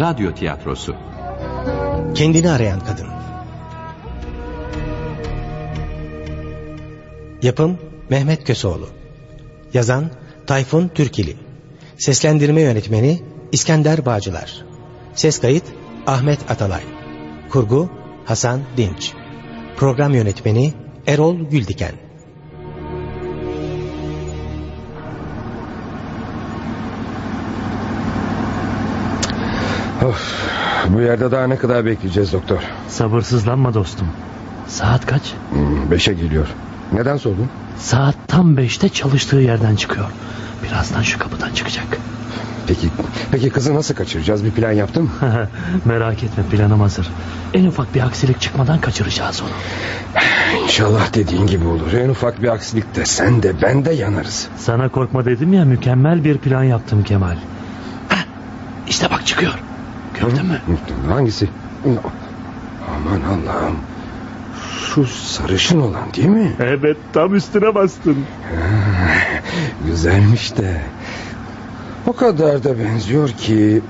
radyo tiyatrosu. Kendini arayan kadın. Yapım Mehmet Köseoğlu. Yazan Tayfun Türkili. Seslendirme yönetmeni İskender Bağcılar. Ses kayıt Ahmet Atalay. Kurgu Hasan Dinç. Program yönetmeni Erol Güldiken. Of, bu yerde daha ne kadar bekleyeceğiz doktor? Sabırsızlanma dostum. Saat kaç? Hmm, beşe geliyor. Neden sordun? Saat tam beşte çalıştığı yerden çıkıyor. Birazdan şu kapıdan çıkacak. Peki, peki kızı nasıl kaçıracağız? Bir plan yaptın mı? Merak etme planım hazır. En ufak bir aksilik çıkmadan kaçıracağız onu. İnşallah dediğin gibi olur. En ufak bir aksilikte sen de ben de yanarız. Sana korkma dedim ya mükemmel bir plan yaptım Kemal. Heh, işte bak çıkıyor. Gördün mü? Hangisi? Aman Allah'ım. Şu sarışın olan değil mi? Evet tam üstüne bastın. Güzelmiş de. O kadar da benziyor ki.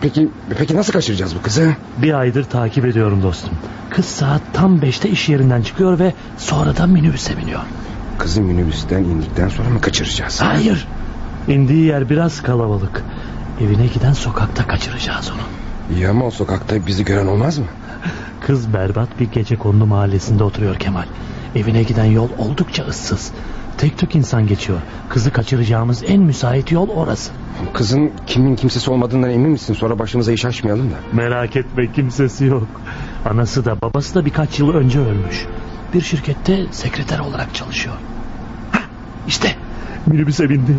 Peki peki nasıl kaçıracağız bu kızı? Bir aydır takip ediyorum dostum. Kız saat tam beşte iş yerinden çıkıyor ve sonra da minibüse biniyor. Kızı minibüsten indikten sonra mı kaçıracağız? Hayır. İndiği yer biraz kalabalık. Evine giden sokakta kaçıracağız onu. İyi ama o sokakta bizi gören olmaz mı? Kız berbat bir gece kondu mahallesinde oturuyor Kemal. Evine giden yol oldukça ıssız. Tek tük insan geçiyor. Kızı kaçıracağımız en müsait yol orası. Kızın kimin kimsesi olmadığından emin misin? Sonra başımıza iş açmayalım da. Merak etme kimsesi yok. Anası da babası da birkaç yıl önce ölmüş. Bir şirkette sekreter olarak çalışıyor. Hah, işte minibüse bindi.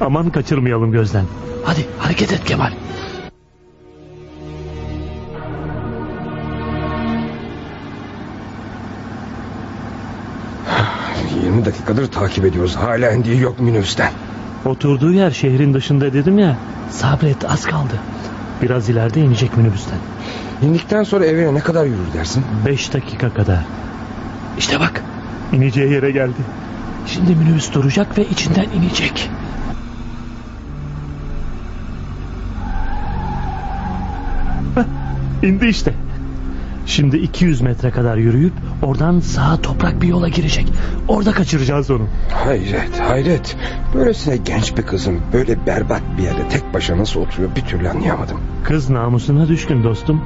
Aman kaçırmayalım gözden. Hadi hareket et Kemal. 20 dakikadır takip ediyoruz. Hala indiği yok minibüsten. Oturduğu yer şehrin dışında dedim ya. Sabret az kaldı. Biraz ileride inecek minibüsten. İndikten sonra evine ne kadar yürür dersin? Beş dakika kadar. İşte bak ineceği yere geldi. Şimdi minibüs duracak ve içinden inecek. İndi işte. Şimdi 200 metre kadar yürüyüp oradan sağa toprak bir yola girecek. Orada kaçıracağız onu. Hayret hayret. Böylesine genç bir kızın böyle berbat bir yerde tek başına nasıl oturuyor bir türlü anlayamadım. Kız namusuna düşkün dostum.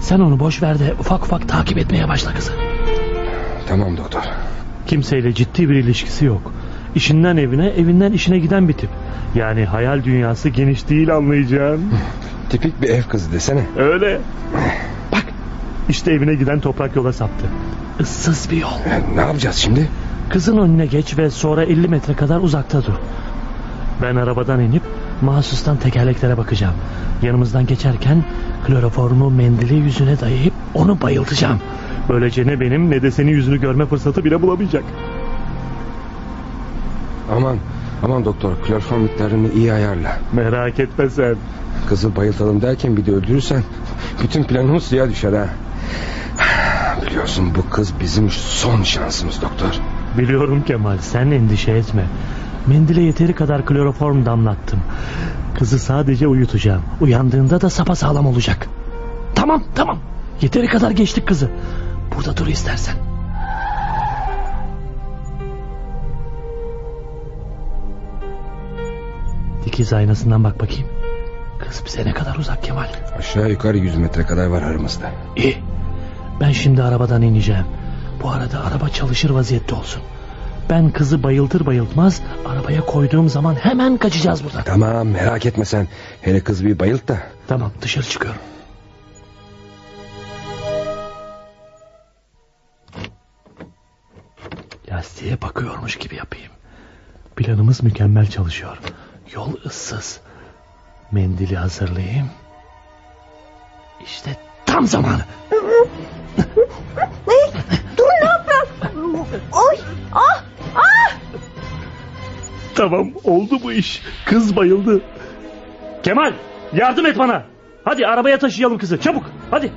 Sen onu boş ver de ufak ufak takip etmeye başla kızı. Tamam doktor. Kimseyle ciddi bir ilişkisi yok. İşinden evine, evinden işine giden bir tip. Yani hayal dünyası geniş değil anlayacağın. Tipik bir ev kızı desene. Öyle. Bak işte evine giden toprak yola saptı. Issız bir yol. Ne yapacağız şimdi? Kızın önüne geç ve sonra 50 metre kadar uzakta dur. Ben arabadan inip mahsustan tekerleklere bakacağım. Yanımızdan geçerken kloroformu mendili yüzüne dayayıp onu bayıltacağım. Böylece ne benim ne de senin yüzünü görme fırsatı bile bulamayacak. Aman aman doktor kloroform miktarını iyi ayarla. Merak etme sen. Kızı bayıltalım derken bir de öldürürsen bütün planımız suya düşer ha. Biliyorsun bu kız bizim son şansımız doktor. Biliyorum Kemal sen endişe etme. Mendile yeteri kadar kloroform damlattım. Kızı sadece uyutacağım. Uyandığında da sapasağlam olacak. Tamam tamam. Yeteri kadar geçtik kızı. Burada dur istersen. Dikiz aynasından bak bakayım. Kız bize ne kadar uzak Kemal. Aşağı yukarı 100 metre kadar var aramızda. İyi. Ben şimdi arabadan ineceğim. Bu arada araba çalışır vaziyette olsun. Ben kızı bayıltır bayıltmaz arabaya koyduğum zaman hemen kaçacağız buradan. Tamam merak etme sen. Hele kız bir bayılt da. Tamam dışarı çıkıyorum. Lastiğe bakıyormuş gibi yapayım. Planımız mükemmel çalışıyor. Yol ıssız. Mendili hazırlayayım. İşte tam zamanı. Dur ne yapıyorsun? Oy! Ah! Ah! Tamam oldu bu iş. Kız bayıldı. Kemal yardım et bana. Hadi arabaya taşıyalım kızı çabuk hadi.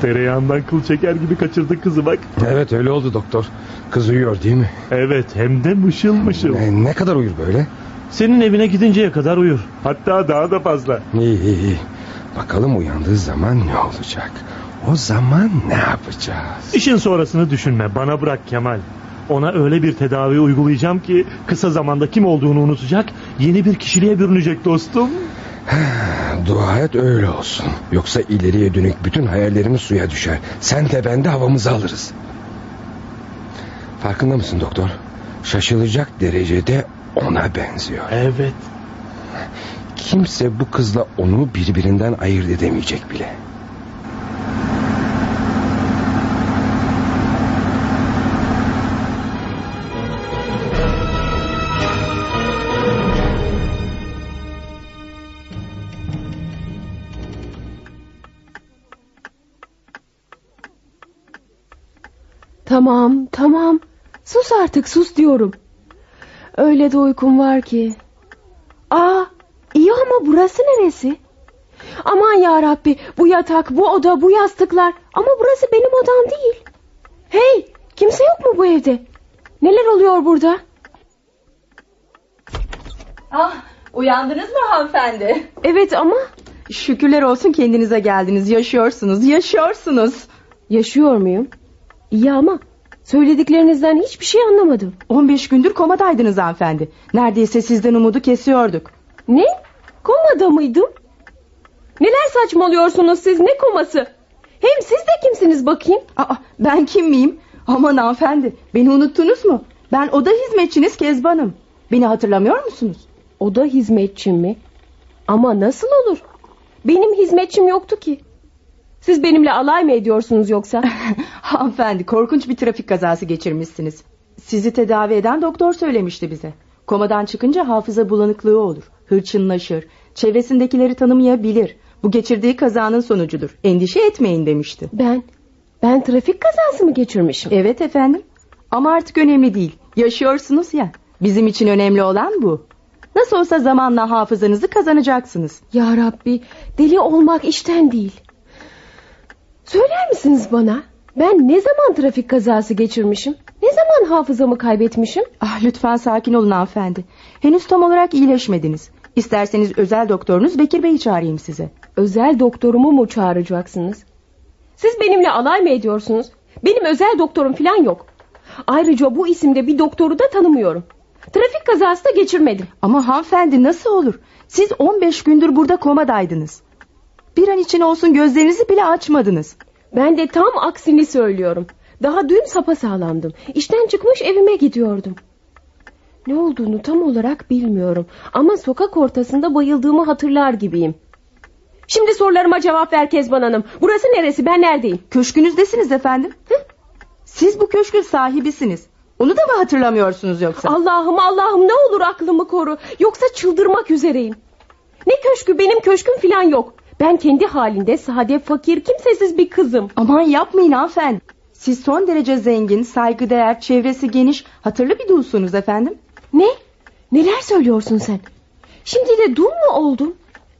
Tereyağından kıl çeker gibi kaçırdık kızı bak. Evet öyle oldu doktor. Kız uyuyor değil mi? Evet hem de mışıl mışıl. E, ne kadar uyur böyle? Senin evine gidinceye kadar uyur. Hatta daha da fazla. İyi iyi iyi. Bakalım uyandığı zaman ne olacak? O zaman ne yapacağız? İşin sonrasını düşünme bana bırak Kemal. Ona öyle bir tedavi uygulayacağım ki kısa zamanda kim olduğunu unutacak, yeni bir kişiliğe bürünecek dostum. Dua et öyle olsun. Yoksa ileriye dönük bütün hayallerimiz suya düşer. Sen de ben de havamızı alırız. Farkında mısın doktor? Şaşılacak derecede ona benziyor. Evet. Kimse bu kızla onu birbirinden ayırt edemeyecek bile. Tamam tamam. Sus artık sus diyorum. Öyle de uykum var ki. Aa iyi ama burası neresi? Aman ya Rabbi bu yatak bu oda bu yastıklar ama burası benim odam değil. Hey kimse yok mu bu evde? Neler oluyor burada? Ah, uyandınız mı hanımefendi? Evet ama Şükürler olsun kendinize geldiniz. Yaşıyorsunuz, yaşıyorsunuz. yaşıyor muyum? İyi ama söylediklerinizden hiçbir şey anlamadım. 15 gündür komadaydınız hanımefendi. Neredeyse sizden umudu kesiyorduk. Ne? Komada mıydım? Neler saçmalıyorsunuz siz ne koması? Hem siz de kimsiniz bakayım? Aa, ben kim miyim? Aman hanımefendi, beni unuttunuz mu? Ben oda hizmetçiniz Kezban'ım. Beni hatırlamıyor musunuz? O da hizmetçim mi? Ama nasıl olur? Benim hizmetçim yoktu ki. Siz benimle alay mı ediyorsunuz yoksa? hanımefendi, korkunç bir trafik kazası geçirmişsiniz. Sizi tedavi eden doktor söylemişti bize. Komadan çıkınca hafıza bulanıklığı olur. Hırçınlaşır. Çevresindekileri tanımayabilir. Bu geçirdiği kazanın sonucudur. Endişe etmeyin demişti. Ben, ben trafik kazası mı geçirmişim? Evet efendim. Ama artık önemli değil. Yaşıyorsunuz ya. Bizim için önemli olan bu. Nasıl olsa zamanla hafızanızı kazanacaksınız. Ya Rabbi, deli olmak işten değil. Söyler misiniz bana? Ben ne zaman trafik kazası geçirmişim? Ne zaman hafızamı kaybetmişim? Ah lütfen sakin olun hanımefendi. Henüz tam olarak iyileşmediniz. İsterseniz özel doktorunuz Bekir Bey'i çağırayım size. Özel doktorumu mu çağıracaksınız? Siz benimle alay mı ediyorsunuz? Benim özel doktorum falan yok. Ayrıca bu isimde bir doktoru da tanımıyorum. Trafik kazası da geçirmedim. Ama hanımefendi nasıl olur? Siz 15 gündür burada komadaydınız. Bir an için olsun gözlerinizi bile açmadınız. Ben de tam aksini söylüyorum. Daha dün sapasağlamdım. İşten çıkmış evime gidiyordum. Ne olduğunu tam olarak bilmiyorum. Ama sokak ortasında bayıldığımı hatırlar gibiyim. Şimdi sorularıma cevap ver Kezban Hanım. Burası neresi ben neredeyim? Köşkünüzdesiniz efendim. Hı? Siz bu köşkün sahibisiniz. Onu da mı hatırlamıyorsunuz yoksa? Allah'ım Allah'ım ne olur aklımı koru. Yoksa çıldırmak üzereyim. Ne köşkü benim köşküm filan yok. Ben kendi halinde sade fakir kimsesiz bir kızım. Aman yapmayın hanımefendi. Siz son derece zengin, saygıdeğer, çevresi geniş, hatırlı bir dulsunuz efendim. Ne? Neler söylüyorsun sen? Şimdi de dul mu oldum?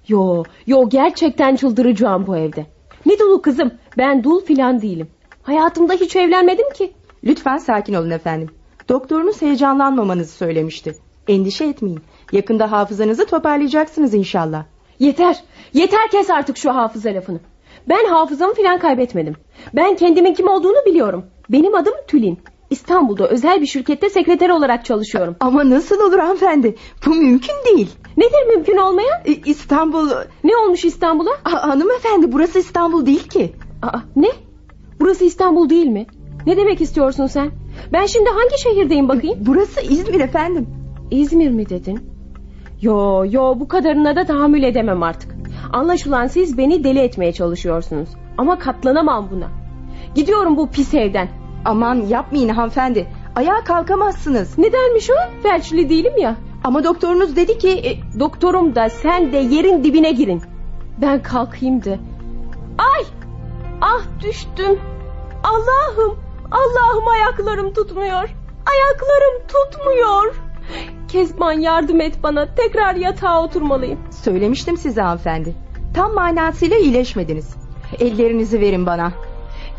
Yo, yo gerçekten çıldıracağım bu evde. Ne dulu kızım? Ben dul filan değilim. Hayatımda hiç evlenmedim ki. Lütfen sakin olun efendim. Doktorunuz heyecanlanmamanızı söylemişti. Endişe etmeyin. Yakında hafızanızı toparlayacaksınız inşallah. Yeter. Yeter kes artık şu hafıza lafını. Ben hafızamı filan kaybetmedim. Ben kendimin kim olduğunu biliyorum. Benim adım Tülin. İstanbul'da özel bir şirkette sekreter olarak çalışıyorum. Ama nasıl olur hanımefendi? Bu mümkün değil. Nedir mümkün olmayan? E, İstanbul... Ne olmuş İstanbul'a? Hanımefendi burası İstanbul değil ki. Aa, ne? Burası İstanbul değil mi? Ne demek istiyorsun sen? Ben şimdi hangi şehirdeyim bakayım? Burası İzmir efendim. İzmir mi dedin? Yo yo bu kadarına da tahammül edemem artık. Anlaşılan siz beni deli etmeye çalışıyorsunuz. Ama katlanamam buna. Gidiyorum bu pis evden. Aman yapmayın hanımefendi. Ayağa kalkamazsınız. Nedenmiş o? Felçli değilim ya. Ama doktorunuz dedi ki... E, doktorum da sen de yerin dibine girin. Ben kalkayım da. Ay! Ah düştüm. Allah'ım! Allah'ım ayaklarım tutmuyor. Ayaklarım tutmuyor. Kezban yardım et bana. Tekrar yatağa oturmalıyım. Söylemiştim size hanımefendi. Tam manasıyla iyileşmediniz. Ellerinizi verin bana.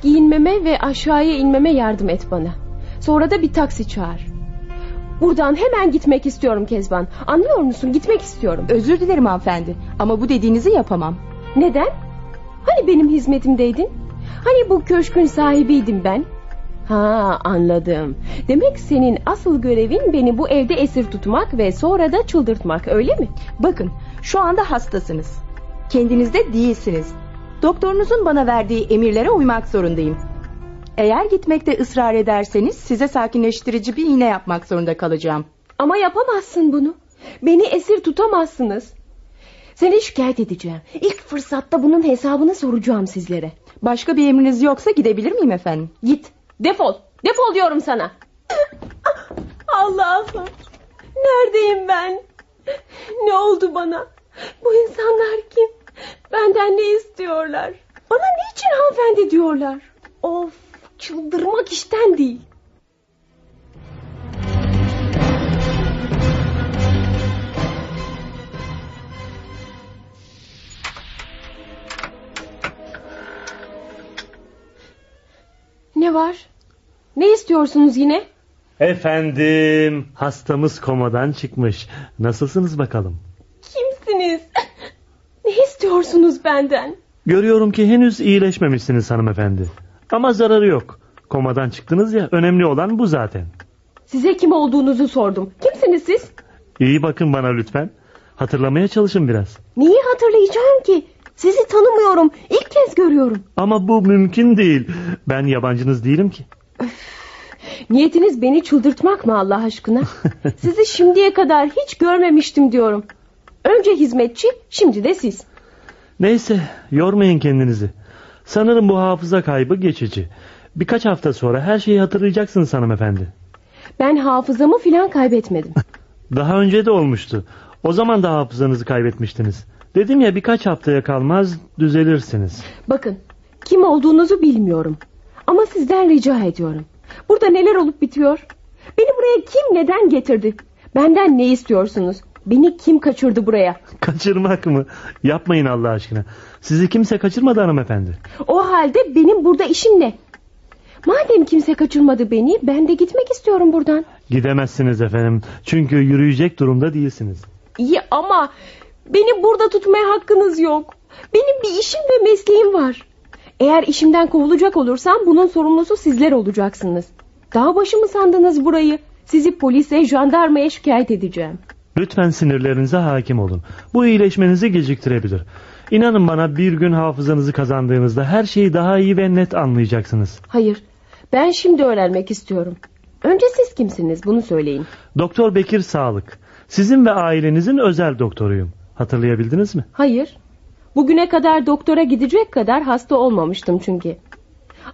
Giyinmeme ve aşağıya inmeme yardım et bana. Sonra da bir taksi çağır. Buradan hemen gitmek istiyorum Kezban. Anlıyor musun? Gitmek istiyorum. Özür dilerim hanımefendi ama bu dediğinizi yapamam. Neden? Hani benim hizmetimdeydin? Hani bu köşkün sahibiydim ben? Ha anladım. Demek senin asıl görevin beni bu evde esir tutmak ve sonra da çıldırtmak öyle mi? Bakın şu anda hastasınız. Kendinizde değilsiniz. Doktorunuzun bana verdiği emirlere uymak zorundayım. Eğer gitmekte ısrar ederseniz size sakinleştirici bir iğne yapmak zorunda kalacağım. Ama yapamazsın bunu. Beni esir tutamazsınız. Seni şikayet edeceğim. İlk fırsatta bunun hesabını soracağım sizlere. Başka bir emriniz yoksa gidebilir miyim efendim? Git. Defol. Defol diyorum sana. Allah'ım. Neredeyim ben? Ne oldu bana? Bu insanlar kim? Benden ne istiyorlar? Bana niçin hanımefendi diyorlar? Of çıldırmak işten değil. Ne var? Ne istiyorsunuz yine? Efendim hastamız komadan çıkmış. Nasılsınız bakalım? Kimsiniz? Ne istiyorsunuz benden? Görüyorum ki henüz iyileşmemişsiniz hanımefendi. Ama zararı yok. Komadan çıktınız ya önemli olan bu zaten. Size kim olduğunuzu sordum. Kimsiniz siz? İyi bakın bana lütfen. Hatırlamaya çalışın biraz. Neyi hatırlayacağım ki? Sizi tanımıyorum. İlk kez görüyorum. Ama bu mümkün değil. Ben yabancınız değilim ki. Niyetiniz beni çıldırtmak mı Allah aşkına? Sizi şimdiye kadar hiç görmemiştim diyorum. Önce hizmetçi, şimdi de siz. Neyse yormayın kendinizi. Sanırım bu hafıza kaybı geçici. Birkaç hafta sonra her şeyi hatırlayacaksınız hanımefendi. Ben hafızamı filan kaybetmedim. Daha önce de olmuştu. O zaman da hafızanızı kaybetmiştiniz. Dedim ya birkaç haftaya kalmaz düzelirsiniz. Bakın, kim olduğunuzu bilmiyorum. Ama sizden rica ediyorum. Burada neler olup bitiyor? Beni buraya kim neden getirdi? Benden ne istiyorsunuz? Beni kim kaçırdı buraya? Kaçırmak mı? Yapmayın Allah aşkına. Sizi kimse kaçırmadı hanımefendi. O halde benim burada işim ne? Madem kimse kaçırmadı beni, ben de gitmek istiyorum buradan. Gidemezsiniz efendim. Çünkü yürüyecek durumda değilsiniz. İyi ama beni burada tutmaya hakkınız yok. Benim bir işim ve mesleğim var. Eğer işimden kovulacak olursam bunun sorumlusu sizler olacaksınız. Dağ başı mı sandınız burayı? Sizi polise, jandarmaya şikayet edeceğim. Lütfen sinirlerinize hakim olun. Bu iyileşmenizi geciktirebilir. İnanın bana bir gün hafızanızı kazandığınızda her şeyi daha iyi ve net anlayacaksınız. Hayır, ben şimdi öğrenmek istiyorum. Önce siz kimsiniz bunu söyleyin. Doktor Bekir Sağlık. Sizin ve ailenizin özel doktoruyum. Hatırlayabildiniz mi? Hayır, bugüne kadar doktora gidecek kadar hasta olmamıştım çünkü.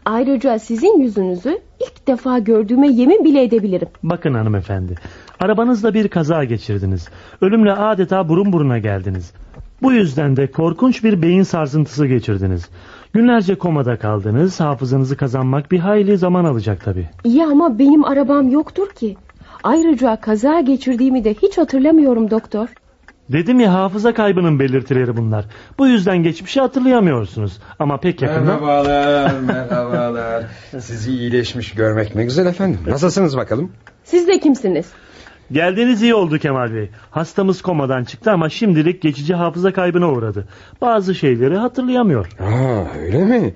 Ayrıca sizin yüzünüzü ilk defa gördüğüme yemin bile edebilirim. Bakın hanımefendi. Arabanızla bir kaza geçirdiniz. Ölümle adeta burun buruna geldiniz. Bu yüzden de korkunç bir beyin sarsıntısı geçirdiniz. Günlerce komada kaldınız. Hafızanızı kazanmak bir hayli zaman alacak tabii. İyi ama benim arabam yoktur ki. Ayrıca kaza geçirdiğimi de hiç hatırlamıyorum doktor. Dedim ya hafıza kaybının belirtileri bunlar. Bu yüzden geçmişi hatırlayamıyorsunuz. Ama pek yakında... Merhabalar, merhabalar. Sizi iyileşmiş görmek ne güzel efendim. Nasılsınız bakalım? Siz de kimsiniz? Geldiğiniz iyi oldu Kemal Bey. Hastamız komadan çıktı ama şimdilik geçici hafıza kaybına uğradı. Bazı şeyleri hatırlayamıyor. Aa, öyle mi?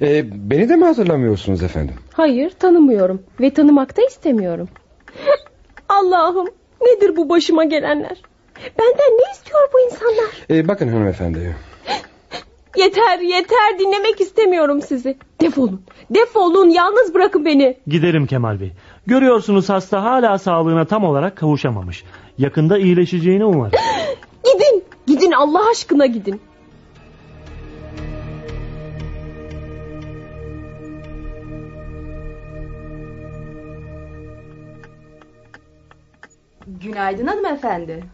Ee, beni de mi hatırlamıyorsunuz efendim? Hayır tanımıyorum ve tanımak da istemiyorum. Allah'ım nedir bu başıma gelenler? Benden ne istiyor bu insanlar? Ee, bakın hanımefendi. Yeter yeter dinlemek istemiyorum sizi. Defolun defolun yalnız bırakın beni. Giderim Kemal Bey. Görüyorsunuz hasta hala sağlığına tam olarak kavuşamamış. Yakında iyileşeceğini umarım. Gidin gidin Allah aşkına gidin. Günaydın hanımefendi.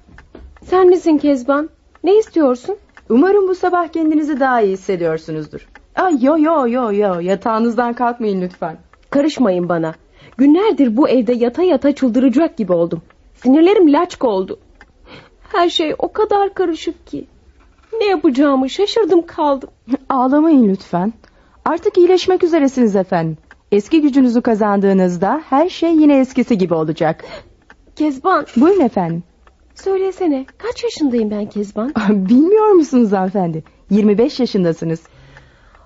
Sen misin Kezban? Ne istiyorsun? Umarım bu sabah kendinizi daha iyi hissediyorsunuzdur. Ay yo yo yo yo yatağınızdan kalkmayın lütfen. Karışmayın bana. Günlerdir bu evde yata yata çıldıracak gibi oldum. Sinirlerim laçka oldu. Her şey o kadar karışık ki. Ne yapacağımı şaşırdım kaldım. Ağlamayın lütfen. Artık iyileşmek üzeresiniz efendim. Eski gücünüzü kazandığınızda her şey yine eskisi gibi olacak. Kezban Buyurun efendim. Söylesene kaç yaşındayım ben Kezban? Bilmiyor musunuz hanımefendi? 25 yaşındasınız.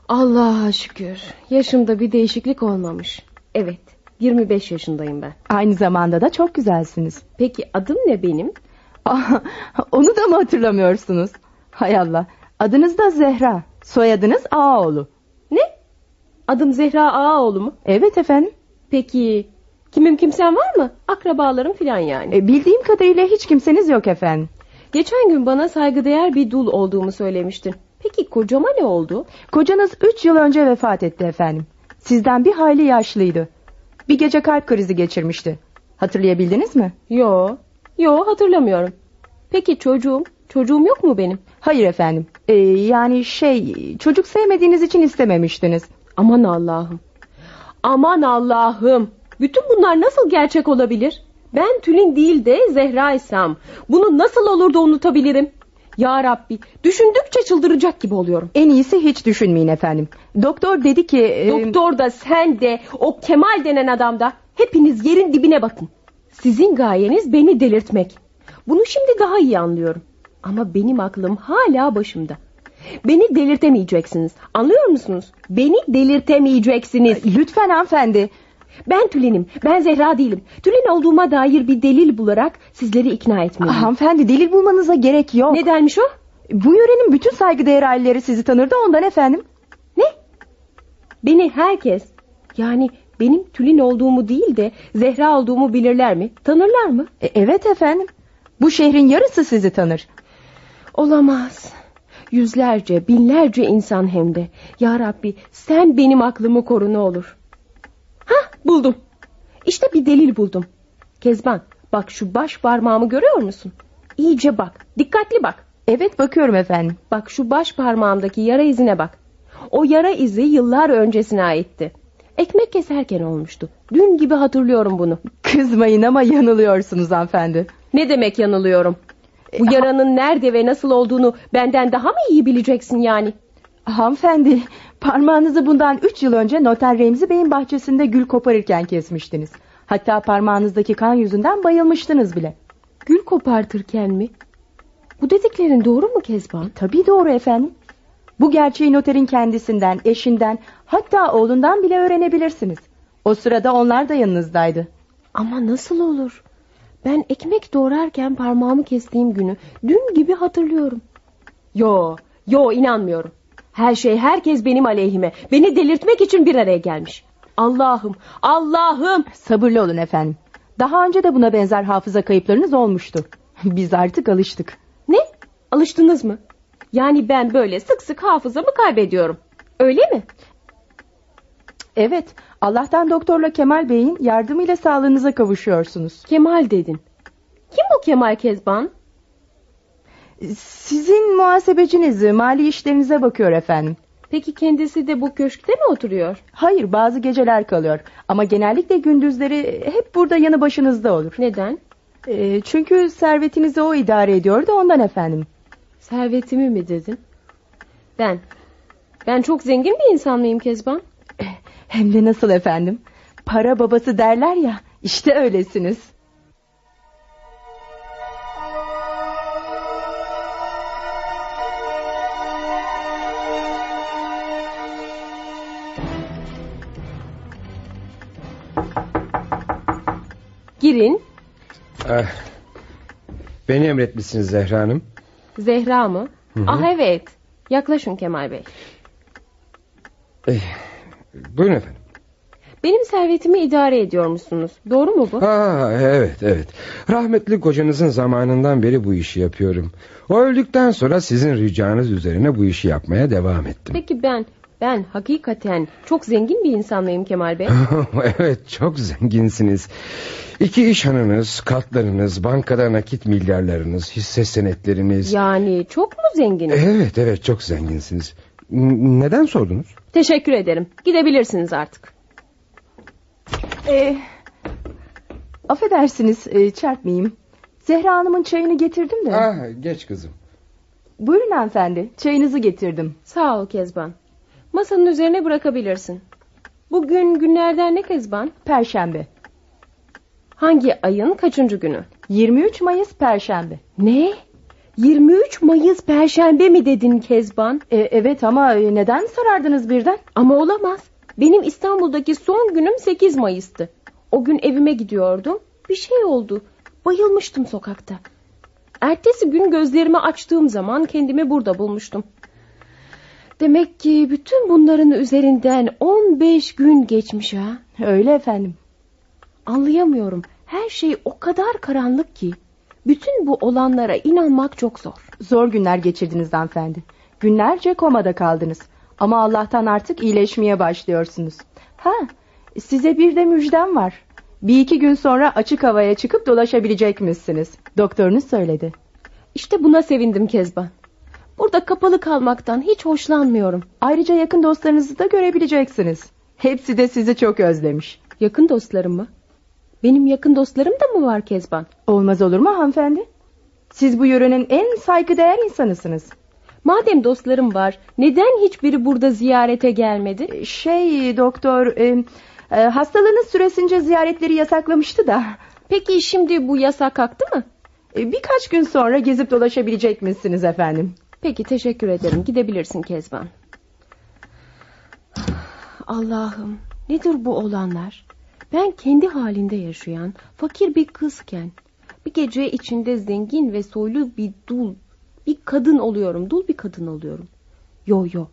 Allah'a şükür yaşımda bir değişiklik olmamış. Evet 25 yaşındayım ben. Aynı zamanda da çok güzelsiniz. Peki adım ne benim? Ah, Onu da mı hatırlamıyorsunuz? Hay Allah. Adınız da Zehra. Soyadınız Ağaoğlu. Ne? Adım Zehra Ağaoğlu mu? Evet efendim. Peki kimim kimsen var mı? Akrabalarım filan yani. E, bildiğim kadarıyla hiç kimseniz yok efendim. Geçen gün bana saygıdeğer bir dul olduğumu söylemiştin. Peki kocama ne oldu? Kocanız 3 yıl önce vefat etti efendim. Sizden bir hayli yaşlıydı. Bir gece kalp krizi geçirmişti. Hatırlayabildiniz mi? Yo, yo hatırlamıyorum. Peki çocuğum, çocuğum yok mu benim? Hayır efendim. E, yani şey çocuk sevmediğiniz için istememiştiniz. Aman Allah'ım. Aman Allah'ım. Bütün bunlar nasıl gerçek olabilir? Ben Tülin değil de Zehra'ysam. Bunu nasıl olur da unutabilirim? Ya Rabbi, düşündükçe çıldıracak gibi oluyorum. En iyisi hiç düşünmeyin efendim. Doktor dedi ki... e, Doktor da sen de o Kemal denen adam da hepiniz yerin dibine batın. Sizin gayeniz beni delirtmek. Bunu şimdi daha iyi anlıyorum. Ama benim aklım hala başımda. Beni delirtemeyeceksiniz. Anlıyor musunuz? Beni delirtemeyeceksiniz. Lütfen hanımefendi. Ben Tülin'im. Ben Zehra değilim. Tülin olduğuma dair bir delil bularak sizleri ikna etmeliyim. Hanımefendi delil bulmanıza gerek yok. Ne dermiş o? Bu yörenin bütün saygıdeğer aileleri sizi tanır da ondan efendim. Ne? Beni herkes yani benim Tülin olduğumu değil de Zehra olduğumu bilirler mi? Tanırlar mı? E, evet efendim. Bu şehrin yarısı sizi tanır. Olamaz. Yüzlerce, binlerce insan hem de. Ya Rabbi sen benim aklımı koru ne olur. Buldum. İşte bir delil buldum. Kezban bak şu baş parmağımı görüyor musun? İyice bak. Dikkatli bak. Evet bakıyorum efendim. Bak şu baş parmağımdaki yara izine bak. O yara izi yıllar öncesine aitti. Ekmek keserken olmuştu. Dün gibi hatırlıyorum bunu. Kızmayın ama yanılıyorsunuz hanımefendi. Ne demek yanılıyorum? Bu yaranın nerede ve nasıl olduğunu benden daha mı iyi bileceksin yani? Hanımefendi parmağınızı bundan 3 yıl önce Noter Remzi Bey'in bahçesinde gül koparırken kesmiştiniz. Hatta parmağınızdaki kan yüzünden bayılmıştınız bile. Gül kopartırken mi? Bu dediklerin doğru mu Kezban? Tabii doğru efendim. Bu gerçeği noterin kendisinden, eşinden, hatta oğlundan bile öğrenebilirsiniz. O sırada onlar da yanınızdaydı. Ama nasıl olur? Ben ekmek doğrarken parmağımı kestiğim günü dün gibi hatırlıyorum. Yo, yo inanmıyorum. Her şey herkes benim aleyhime. Beni delirtmek için bir araya gelmiş. Allah'ım, Allah'ım. Sabırlı olun efendim. Daha önce de buna benzer hafıza kayıplarınız olmuştu. Biz artık alıştık. Ne? Alıştınız mı? Yani ben böyle sık sık hafızamı kaybediyorum. Öyle mi? Evet, Allah'tan doktorla Kemal Bey'in yardımıyla sağlığınıza kavuşuyorsunuz. Kemal dedin. Kim bu Kemal Kezban? Sizin muhasebeciniz mali işlerinize bakıyor efendim. Peki kendisi de bu köşkte mi oturuyor? Hayır bazı geceler kalıyor ama genellikle gündüzleri hep burada yanı başınızda olur. Neden? Ee, çünkü servetinizi o idare ediyor da ondan efendim. Servetimi mi dedin? Ben. Ben çok zengin bir insan mıyım Kezban? Hem de nasıl efendim? Para babası derler ya işte öylesiniz. Girin. Ah, beni emretmişsiniz Zehra Hanım. Zehra mı? Hı hı. Ah evet. Yaklaşın Kemal Bey. Eh, buyurun efendim. Benim servetimi idare ediyormuşsunuz. Doğru mu bu? Ha, evet evet. Rahmetli kocanızın zamanından beri bu işi yapıyorum. O öldükten sonra sizin ricanız üzerine bu işi yapmaya devam ettim. Peki ben, ben hakikaten çok zengin bir insan mıyım Kemal Bey? evet çok zenginsiniz. İki iş hanınız, katlarınız, bankada nakit milyarlarınız, hisse senetleriniz. yani çok mu zenginim? Evet evet çok zenginsiniz. N- neden sordunuz? Teşekkür ederim. Gidebilirsiniz artık. Ee, affedersiniz e, çarpmayayım. Zehra Hanım'ın çayını getirdim de. Ah, geç kızım. Buyurun hanımefendi. Çayınızı getirdim. Sağ ol Kezban. Masanın üzerine bırakabilirsin. Bugün günlerden ne Kezban? Perşembe. Hangi ayın kaçıncı günü? 23 Mayıs Perşembe. Ne? 23 Mayıs Perşembe mi dedin Kezban? E, evet ama e, neden sorardınız birden? Ama olamaz. Benim İstanbul'daki son günüm 8 Mayıs'tı. O gün evime gidiyordum. Bir şey oldu. Bayılmıştım sokakta. Ertesi gün gözlerimi açtığım zaman kendimi burada bulmuştum. Demek ki bütün bunların üzerinden 15 gün geçmiş ha. Öyle efendim. Anlayamıyorum. Her şey o kadar karanlık ki. Bütün bu olanlara inanmak çok zor. Zor günler geçirdiniz hanımefendi. Günlerce komada kaldınız. Ama Allah'tan artık iyileşmeye başlıyorsunuz. Ha, size bir de müjdem var. Bir iki gün sonra açık havaya çıkıp dolaşabilecekmişsiniz. Doktorunuz söyledi. İşte buna sevindim Kezban. Burada kapalı kalmaktan hiç hoşlanmıyorum. Ayrıca yakın dostlarınızı da görebileceksiniz. Hepsi de sizi çok özlemiş. Yakın dostlarım mı? Benim yakın dostlarım da mı var Kezban? Olmaz olur mu hanımefendi? Siz bu yörenin en saygıdeğer insanısınız. Madem dostlarım var, neden hiçbiri burada ziyarete gelmedi? Şey doktor, e, e, hastalığınız süresince ziyaretleri yasaklamıştı da. Peki şimdi bu yasak kalktı mı? E, birkaç gün sonra gezip dolaşabilecek misiniz efendim? Peki teşekkür ederim. Gidebilirsin Kezban. Allah'ım nedir bu olanlar? Ben kendi halinde yaşayan fakir bir kızken bir gece içinde zengin ve soylu bir dul bir kadın oluyorum. Dul bir kadın oluyorum. Yo yo.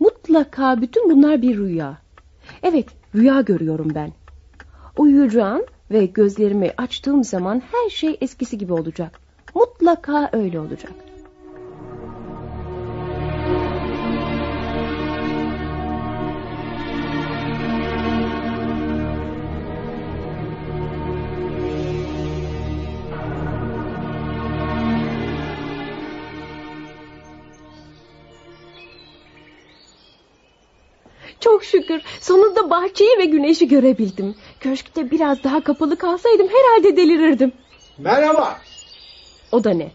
Mutlaka bütün bunlar bir rüya. Evet rüya görüyorum ben. Uyuyacağım ve gözlerimi açtığım zaman her şey eskisi gibi olacak. Mutlaka öyle olacak. Çok şükür sonunda bahçeyi ve güneşi görebildim. Köşkte biraz daha kapalı kalsaydım herhalde delirirdim. Merhaba. O da ne?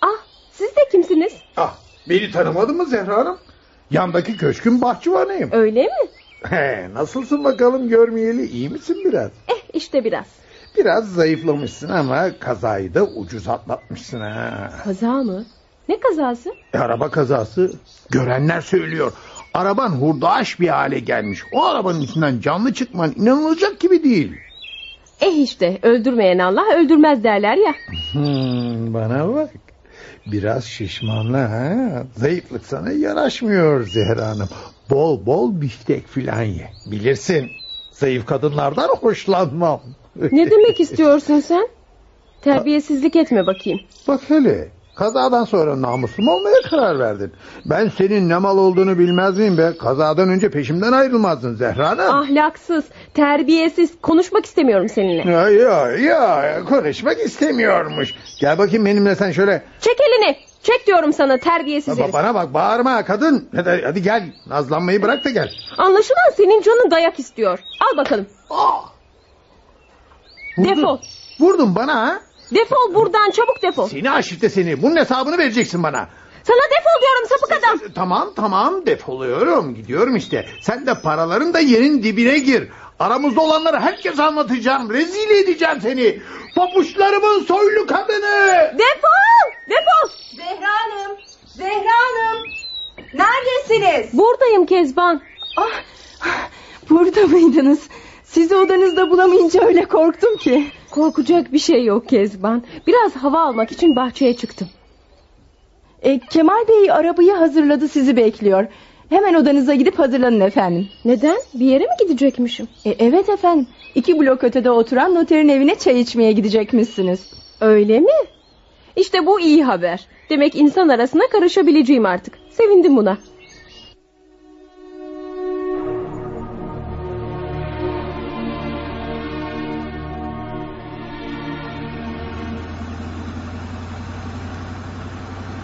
Ah siz de kimsiniz? Ah, beni tanımadın mı Zehra Hanım? Yandaki köşkün bahçıvanıyım. Öyle mi? He, nasılsın bakalım görmeyeli iyi misin biraz? Eh işte biraz. Biraz zayıflamışsın ama kazayı da ucuz atlatmışsın ha. Kaza mı? Ne kazası? E, araba kazası. Görenler söylüyor. Araban hurdaş bir hale gelmiş. O arabanın içinden canlı çıkman inanılacak gibi değil. Eh işte öldürmeyen Allah öldürmez derler ya. Hmm, bana bak. Biraz şişmanla ha. Zayıflık sana yaraşmıyor Zehra Hanım. Bol bol biftek filan ye. Bilirsin. Zayıf kadınlardan hoşlanmam. Ne demek istiyorsun sen? Terbiyesizlik etme bakayım. Bak hele. Kazadan sonra namusum olmaya karar verdin. Ben senin ne mal olduğunu bilmez miyim be? Kazadan önce peşimden ayrılmazdın Zehra Hanım. Ahlaksız, terbiyesiz konuşmak istemiyorum seninle. Ya ya ya konuşmak istemiyormuş. Gel bakayım benimle sen şöyle. Çek elini. Çek diyorum sana terbiyesiz Ba- herif. bana bak bağırma kadın. Hadi, hadi gel nazlanmayı bırak da gel. Anlaşılan senin canın dayak istiyor. Al bakalım. Aa! Vurdun. Defol. Vurdun bana ha? Defol buradan çabuk defol. Seni aşifte seni. Bunun hesabını vereceksin bana. Sana defol diyorum sapık adam. Tamam tamam defoluyorum. Gidiyorum işte. Sen de paraların da yerin dibine gir. Aramızda olanları herkes anlatacağım. Rezil edeceğim seni. Papuçlarımın soylu kadını. Defol. Defol. Zehra Hanım! Zehra Hanım! Neredesiniz? Buradayım Kezban. Ah, burada mıydınız? Sizi odanızda bulamayınca öyle korktum ki. Korkacak bir şey yok Kezban. Biraz hava almak için bahçeye çıktım. E, Kemal Bey arabayı hazırladı sizi bekliyor. Hemen odanıza gidip hazırlanın efendim. Neden? Bir yere mi gidecekmişim? E, evet efendim. İki blok ötede oturan noterin evine çay içmeye gidecekmişsiniz. Öyle mi? İşte bu iyi haber. Demek insan arasına karışabileceğim artık. Sevindim buna.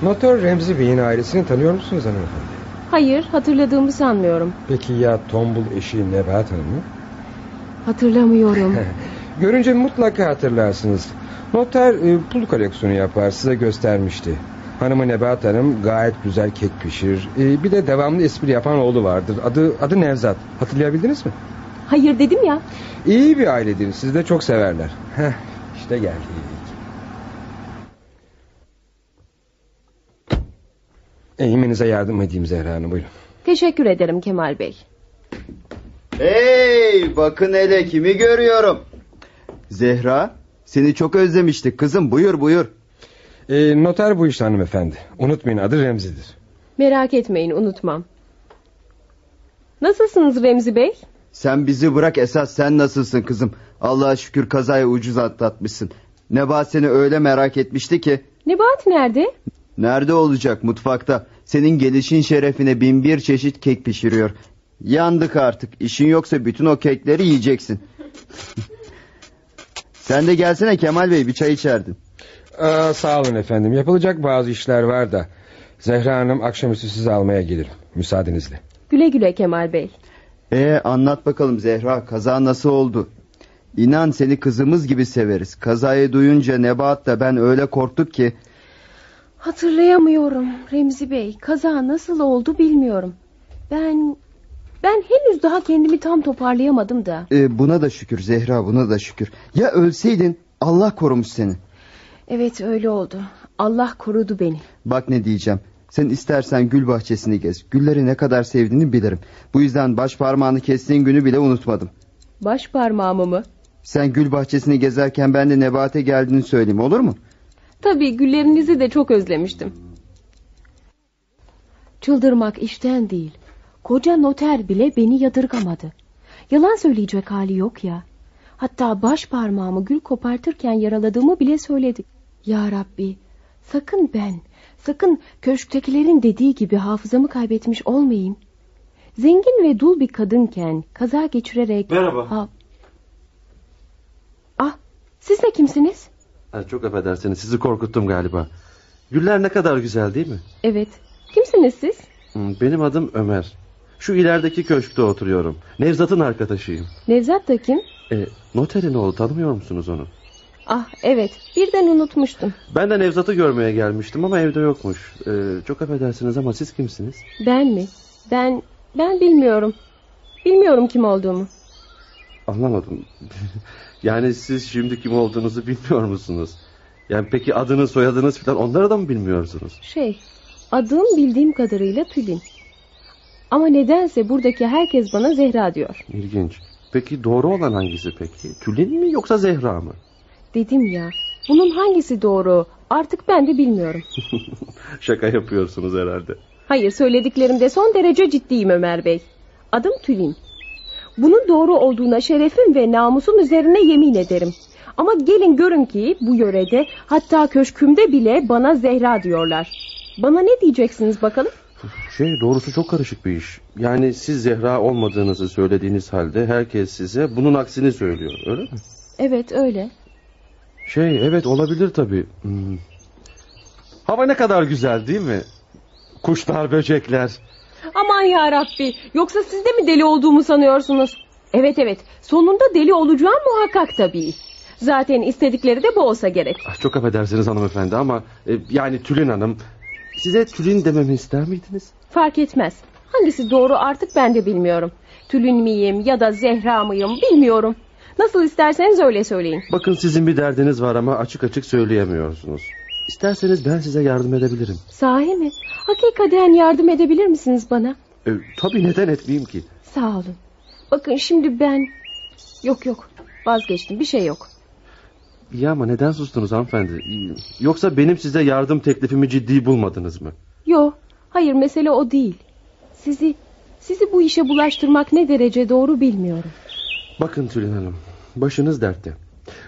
Noter Remzi Bey'in ailesini tanıyor musunuz hanımefendi? Hayır, hatırladığımı sanmıyorum. Peki ya tombul eşi Nebahat Hanım'ı? Hatırlamıyorum. Görünce mutlaka hatırlarsınız. Noter e, pul koleksiyonu yapar size göstermişti. Hanımı Nebahat Hanım gayet güzel kek pişirir. Ee, bir de devamlı espri yapan oğlu vardır. Adı adı Nevzat. Hatırlayabildiniz mi? Hayır dedim ya. İyi bir ailedir. Sizi de çok severler. Heh, işte geldik. Eğiminize yardım edeyim Zehra Hanım buyurun. Teşekkür ederim Kemal Bey. Hey bakın hele kimi görüyorum. Zehra seni çok özlemiştik kızım buyur buyur. Ee, noter bu işte hanımefendi. Unutmayın adı Remzi'dir. Merak etmeyin unutmam. Nasılsınız Remzi Bey? Sen bizi bırak esas sen nasılsın kızım. Allah'a şükür kazayı ucuz atlatmışsın. Nebahat seni öyle merak etmişti ki. Nebahat nerede? Nerede olacak mutfakta. Senin gelişin şerefine bin bir çeşit kek pişiriyor. Yandık artık. İşin yoksa bütün o kekleri yiyeceksin. Sen de gelsene Kemal Bey bir çay içerdin. Aa, sağ olun efendim. Yapılacak bazı işler var da. Zehra Hanım akşamüstü sizi almaya gelir. Müsaadenizle. Güle güle Kemal Bey. Ee anlat bakalım Zehra kaza nasıl oldu? İnan seni kızımız gibi severiz. Kazayı duyunca Nebahat da ben öyle korktuk ki. Hatırlayamıyorum Remzi Bey. Kaza nasıl oldu bilmiyorum. Ben ben henüz daha kendimi tam toparlayamadım da. e, buna da şükür Zehra buna da şükür. Ya ölseydin Allah korumuş seni. Evet öyle oldu. Allah korudu beni. Bak ne diyeceğim. Sen istersen gül bahçesini gez. Gülleri ne kadar sevdiğini bilirim. Bu yüzden baş parmağını kestiğin günü bile unutmadım. Baş parmağımı mı? Sen gül bahçesini gezerken ben de Nebahat'e geldiğini söyleyeyim olur mu? Tabii güllerinizi de çok özlemiştim. Çıldırmak işten değil. Koca noter bile beni yadırgamadı. Yalan söyleyecek hali yok ya. Hatta baş parmağımı gül kopartırken yaraladığımı bile söyledi. Ya Rabbi, sakın ben, sakın köşktekilerin dediği gibi hafızamı kaybetmiş olmayayım. Zengin ve dul bir kadınken kaza geçirerek... Merhaba. Ha... Ah, siz de kimsiniz? Ha, çok affedersiniz sizi korkuttum galiba. Güller ne kadar güzel değil mi? Evet. Kimsiniz siz? Hmm, Benim adım Ömer. Şu ilerideki köşkte oturuyorum. Nevzat'ın arkadaşıyım. Nevzat da kim? E, noterin oğlu tanımıyor musunuz onu? Ah evet birden unutmuştum. Ben de Nevzat'ı görmeye gelmiştim ama evde yokmuş. E, çok affedersiniz ama siz kimsiniz? Ben mi? Ben ben bilmiyorum. Bilmiyorum kim olduğumu. Anlamadım. yani siz şimdi kim olduğunuzu bilmiyor musunuz? Yani peki adınız soyadınız falan onları da mı bilmiyorsunuz? Şey adım bildiğim kadarıyla Tülin. Ama nedense buradaki herkes bana Zehra diyor. İlginç. Peki doğru olan hangisi peki? Tülin mi yoksa Zehra mı? Dedim ya bunun hangisi doğru artık ben de bilmiyorum. Şaka yapıyorsunuz herhalde. Hayır söylediklerimde son derece ciddiyim Ömer Bey. Adım Tülin. Bunun doğru olduğuna şerefim ve namusum üzerine yemin ederim. Ama gelin görün ki bu yörede hatta köşkümde bile bana Zehra diyorlar. Bana ne diyeceksiniz bakalım? Şey doğrusu çok karışık bir iş. Yani siz Zehra olmadığınızı söylediğiniz halde herkes size bunun aksini söylüyor öyle mi? Evet öyle. Şey evet olabilir tabii. Hmm. Hava ne kadar güzel değil mi? Kuşlar, böcekler. Aman ya Rabbi yoksa siz de mi deli olduğumu sanıyorsunuz? Evet evet sonunda deli olacağım muhakkak tabii. Zaten istedikleri de bu olsa gerek. Ah, Çok affedersiniz hanımefendi ama e, yani Tülin Hanım size Tülin dememi ister miydiniz? Fark etmez. Hangisi doğru artık ben de bilmiyorum. Tülün miyim ya da Zehra mıyım bilmiyorum. Nasıl isterseniz öyle söyleyin. Bakın sizin bir derdiniz var ama açık açık söyleyemiyorsunuz. İsterseniz ben size yardım edebilirim. Sahi mi? Hakikaten yardım edebilir misiniz bana? E, tabii neden etmeyeyim ki? Sağ olun. Bakın şimdi ben... Yok yok vazgeçtim bir şey yok. İyi ama neden sustunuz hanımefendi? Yoksa benim size yardım teklifimi ciddi bulmadınız mı? Yok hayır mesele o değil. Sizi sizi bu işe bulaştırmak ne derece doğru bilmiyorum. Bakın Tülin Hanım, başınız dertte.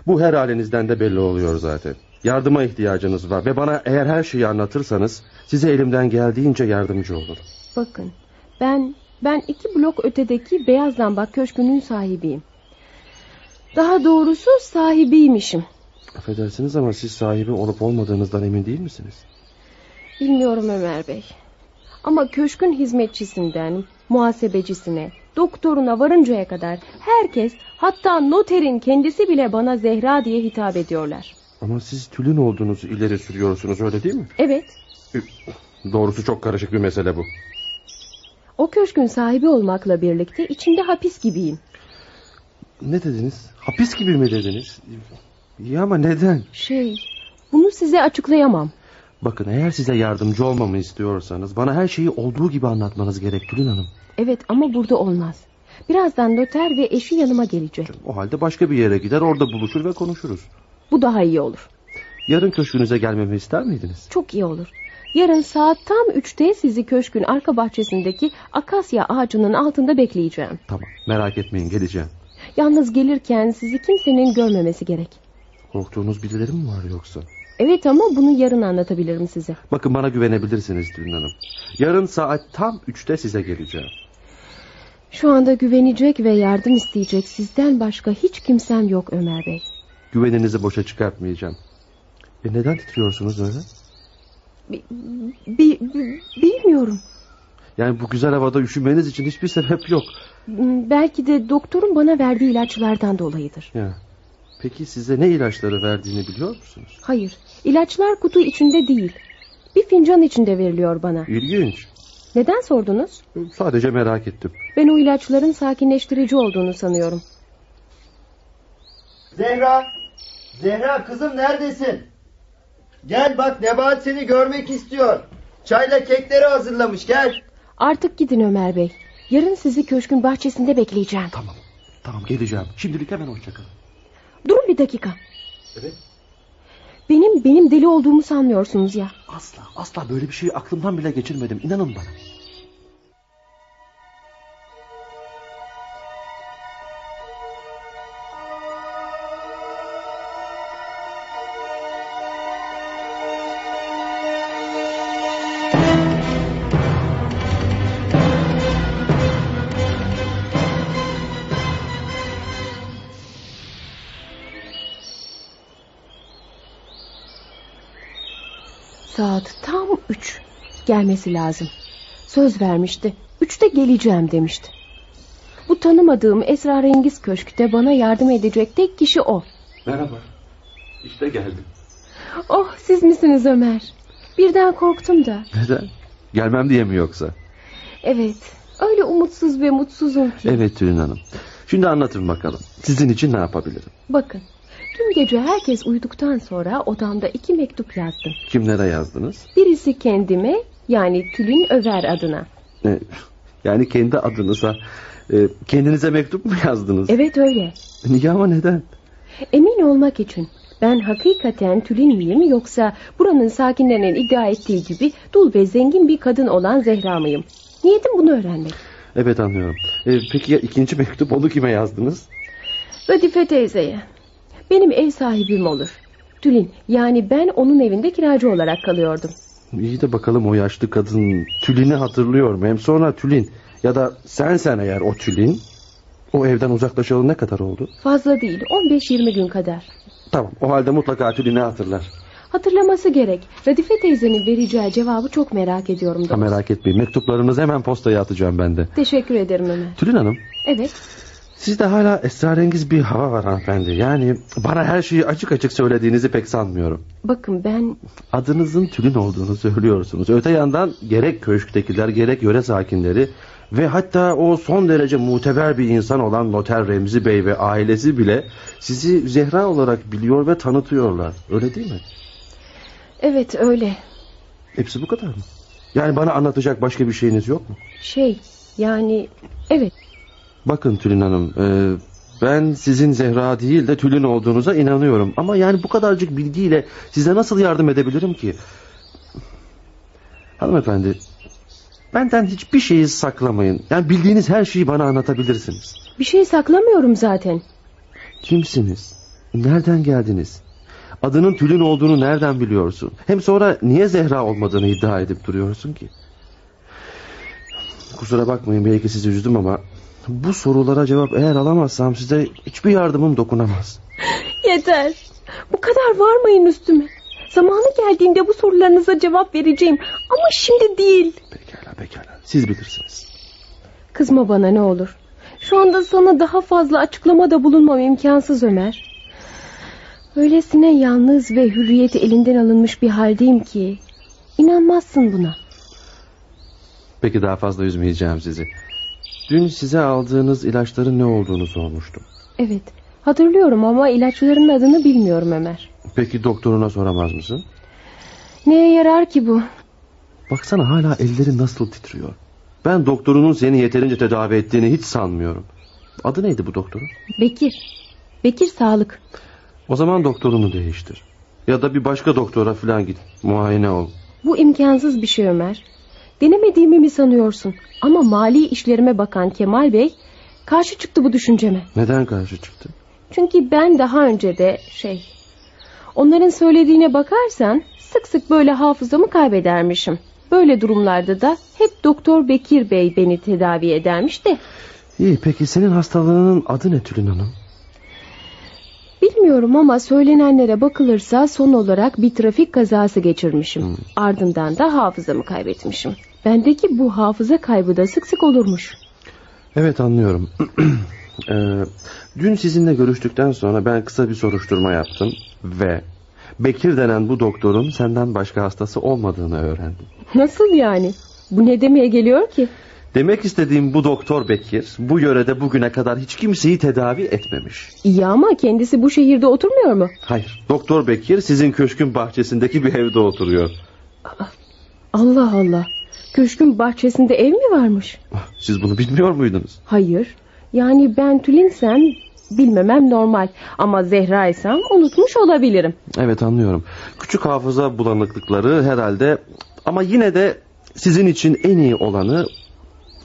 Bu her halinizden de belli oluyor zaten. Yardıma ihtiyacınız var ve bana eğer her şeyi anlatırsanız size elimden geldiğince yardımcı olurum. Bakın ben ben iki blok ötedeki Beyaz Zambak Köşkü'nün sahibiyim. Daha doğrusu sahibiymişim. Affedersiniz ama siz sahibi olup olmadığınızdan emin değil misiniz? Bilmiyorum Ömer Bey. Ama köşkün hizmetçisinden muhasebecisine, doktoruna varıncaya kadar herkes hatta noterin kendisi bile bana Zehra diye hitap ediyorlar. Ama siz Tülin olduğunuzu ileri sürüyorsunuz öyle değil mi? Evet, Doğrusu çok karışık bir mesele bu. O köşkün sahibi olmakla birlikte içinde hapis gibiyim. Ne dediniz? Hapis gibi mi dediniz? İyi ama neden? Şey, bunu size açıklayamam. Bakın eğer size yardımcı olmamı istiyorsanız bana her şeyi olduğu gibi anlatmanız gerek Tülin Hanım. Evet ama burada olmaz. Birazdan noter ve eşi yanıma gelecek. O halde başka bir yere gider orada buluşur ve konuşuruz. Bu daha iyi olur. Yarın köşkünüze gelmemi ister miydiniz? Çok iyi olur. Yarın saat tam üçte sizi köşkün arka bahçesindeki akasya ağacının altında bekleyeceğim. Tamam merak etmeyin geleceğim. Yalnız gelirken sizi kimsenin görmemesi gerek. Korktuğunuz birileri mi var yoksa? Evet ama bunu yarın anlatabilirim size. Bakın bana güvenebilirsiniz Tülin Hanım. Yarın saat tam üçte size geleceğim. Şu anda güvenecek ve yardım isteyecek sizden başka hiç kimsem yok Ömer Bey. Güveninizi boşa çıkartmayacağım. E neden titriyorsunuz öyle? Bi- bi- bi- bilmiyorum. Yani bu güzel havada üşümeniz için hiçbir sebep yok. Hmm, Belki de doktorun bana verdiği ilaçlardan dolayıdır. Ya. Peki size ne ilaçları verdiğini biliyor musunuz? Hayır, ilaçlar kutu içinde değil. Bir fincan içinde veriliyor bana. İlginç. Neden sordunuz? Sadece merak ettim. Ben o ilaçların sakinleştirici olduğunu sanıyorum. Zehra! Zehra kızım neredesin? Gel bak Nebahat seni görmek istiyor. Çayla kekleri hazırlamış gel. Artık gidin Ömer Bey. Yarın sizi köşkün bahçesinde bekleyeceğim. Tamam. Tamam geleceğim. Şimdilik hemen hoşçakalın. Durun bir dakika. Evet. Benim benim deli olduğumu sanmıyorsunuz ya. Asla asla böyle bir şeyi aklımdan bile geçirmedim. İnanın bana. Gelmesi lazım. Söz vermişti. Üçte geleceğim demişti. Bu tanımadığım esrarengiz köşkte bana yardım edecek tek kişi o. Merhaba. İşte geldim. Oh siz misiniz Ömer? Birden korktum da. Neden? Gelmem diye mi yoksa? Evet öyle umutsuz ve mutsuzum ki. Evet Tülin Hanım. Şimdi anlatın bakalım. Sizin için ne yapabilirim? Bakın dün gece herkes uyuduktan sonra odamda iki mektup yazdım. Kimlere yazdınız? Birisi kendime yani Tülin Över adına. E, yani kendi adınıza, e, kendinize mektup mu yazdınız? Evet öyle. Niye ama neden? Emin olmak için. Ben hakikaten Tülin miyim yoksa buranın sakinlerinin iddia ettiği gibi dul ve zengin bir kadın olan Zehra mıyım? Niyetim bunu öğrenmek. Evet anlıyorum. E, peki ya ikinci mektup onu kime yazdınız? Radife teyzeye. Benim ev sahibim olur. Tülin yani ben onun evinde kiracı olarak kalıyordum. İyi de bakalım o yaşlı kadın Tülin'i hatırlıyor mu? Hem sonra Tülin ya da sen sen eğer o Tülin o evden uzaklaşalı ne kadar oldu? Fazla değil 15-20 gün kadar. Tamam o halde mutlaka Tülin'i hatırlar. Hatırlaması gerek. Radife teyzenin vereceği cevabı çok merak ediyorum Ha, merak etmeyin mektuplarınızı hemen postaya atacağım ben de. Teşekkür ederim Ömer. Tülin Hanım Evet. Sizde hala esrarengiz bir hava var hanımefendi. Yani bana her şeyi açık açık söylediğinizi pek sanmıyorum. Bakın ben Adınızın Tülin olduğunu söylüyorsunuz. Öte yandan gerek köşktekiler gerek yöre sakinleri ve hatta o son derece muteber bir insan olan Noter Remzi Bey ve ailesi bile sizi Zehra olarak biliyor ve tanıtıyorlar. Öyle değil mi? evet öyle. Hepsi bu kadar mı? Yani bana anlatacak başka bir şeyiniz yok mu? Şey yani evet Bakın Tülin Hanım, e, ben sizin Zehra değil de Tülin olduğunuza inanıyorum. Ama yani bu kadarcık bilgiyle size nasıl yardım edebilirim ki? Hanımefendi, benden hiçbir şeyi saklamayın. Yani bildiğiniz her şeyi bana anlatabilirsiniz. bir şey saklamıyorum zaten. Kimsiniz? Nereden geldiniz? Adının Tülin olduğunu nereden biliyorsun? Hem sonra niye Zehra olmadığını iddia edip duruyorsun ki? Kusura bakmayın belki sizi üzdüm ama... ...bu sorulara cevap eğer alamazsam size hiçbir yardımım dokunamaz. Yeter. Bu kadar varmayın üstüme. Zamanı geldiğinde bu sorularınıza cevap vereceğim. Ama şimdi değil. Pekala pekala siz bilirsiniz. Kızma bana ne olur. Şu anda sana daha fazla açıklamada bulunmam imkansız Ömer. Öylesine yalnız ve hürriyeti elinden alınmış bir haldeyim ki... İnanmazsın buna. Peki daha fazla üzmeyeceğim sizi. Dün size aldığınız ilaçların ne olduğunu sormuştum. Evet. Hatırlıyorum ama ilaçların adını bilmiyorum Ömer. Peki doktoruna soramaz mısın? Neye yarar ki bu? Baksana hala elleri nasıl titriyor. Ben doktorunun seni yeterince tedavi ettiğini hiç sanmıyorum. Adı neydi bu doktorun? Bekir. Bekir sağlık. O zaman doktorunu değiştir. Ya da bir başka doktora falan git. Muayene ol. Bu imkansız bir şey Ömer. Denemediğimi mi sanıyorsun? Ama mali işlerime bakan Kemal Bey karşı çıktı bu düşünceme. Neden karşı çıktı? Çünkü ben daha önce de şey... Onların söylediğine bakarsan sık sık böyle hafızamı kaybedermişim. Böyle durumlarda da hep Doktor Bekir Bey beni tedavi edermiş de. İyi peki senin hastalığının adı ne Tülin Hanım? Bilmiyorum ama söylenenlere bakılırsa son olarak bir trafik kazası geçirmişim. Ardından da hafızamı kaybetmişim. Bendeki bu hafıza kaybı da sık sık olurmuş. Evet anlıyorum. Ee, dün sizinle görüştükten sonra ben kısa bir soruşturma yaptım ve Bekir denen bu doktorun senden başka hastası olmadığını öğrendim. Nasıl yani? Bu ne demeye geliyor ki? Demek istediğim bu doktor Bekir bu yörede bugüne kadar hiç kimseyi tedavi etmemiş. İyi ama kendisi bu şehirde oturmuyor mu? Hayır, doktor Bekir sizin köşkün bahçesindeki bir evde oturuyor. Allah Allah. Köşkün bahçesinde ev mi varmış? Siz bunu bilmiyor muydunuz? Hayır. Yani ben Tülinsem bilmemem normal. Ama Zehra'ysam unutmuş olabilirim. Evet anlıyorum. Küçük hafıza bulanıklıkları herhalde ama yine de sizin için en iyi olanı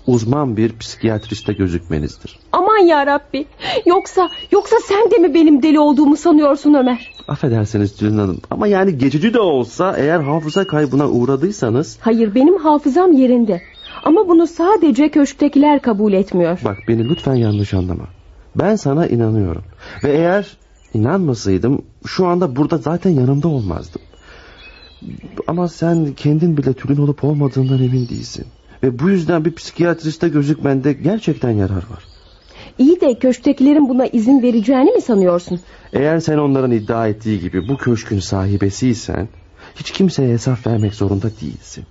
uzman bir psikiyatriste gözükmenizdir. Aman ya Rabbi. Yoksa yoksa sen de mi benim deli olduğumu sanıyorsun Ömer? Affedersiniz Tülin Hanım ama yani geçici de olsa eğer hafıza kaybına uğradıysanız... Hayır benim hafızam yerinde. Ama bunu sadece köşktekiler kabul etmiyor. Bak beni lütfen yanlış anlama. Ben sana inanıyorum. Ve eğer inanmasaydım şu anda burada zaten yanımda olmazdım. Ama sen kendin bile Tülin olup olmadığından emin değilsin. Ve bu yüzden bir psikiyatriste gözükmende gerçekten yarar var. İyi de köşktekilerin buna izin vereceğini mi sanıyorsun? Eğer sen onların iddia ettiği gibi bu köşkün sahibesiysen... ...hiç kimseye hesap vermek zorunda değilsin.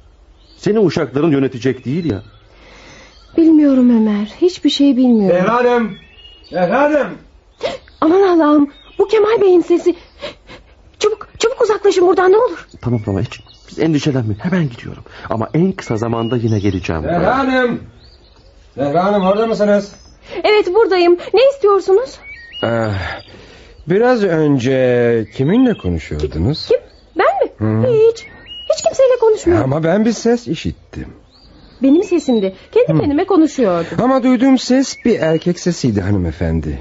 Seni uşakların yönetecek değil ya. Bilmiyorum Ömer. Hiçbir şey bilmiyorum. Efendim. Efendim. Aman Allah'ım. Bu Kemal Bey'in sesi. Çabuk çabuk uzaklaşın buradan ne olur. Tamam tamam hiç biz endişelenme hemen gidiyorum. Ama en kısa zamanda yine geleceğim. Zehra Hanım. Zehra Hanım orada mısınız? Evet buradayım. Ne istiyorsunuz? Ah, biraz önce kiminle konuşuyordunuz? Kim? Ben mi? Hiç. Hiç kimseyle konuşmuyorum. Ama ben bir ses işittim. Benim sesimdi. Kendi kendime konuşuyordum. Ama duyduğum ses bir erkek sesiydi hanımefendi.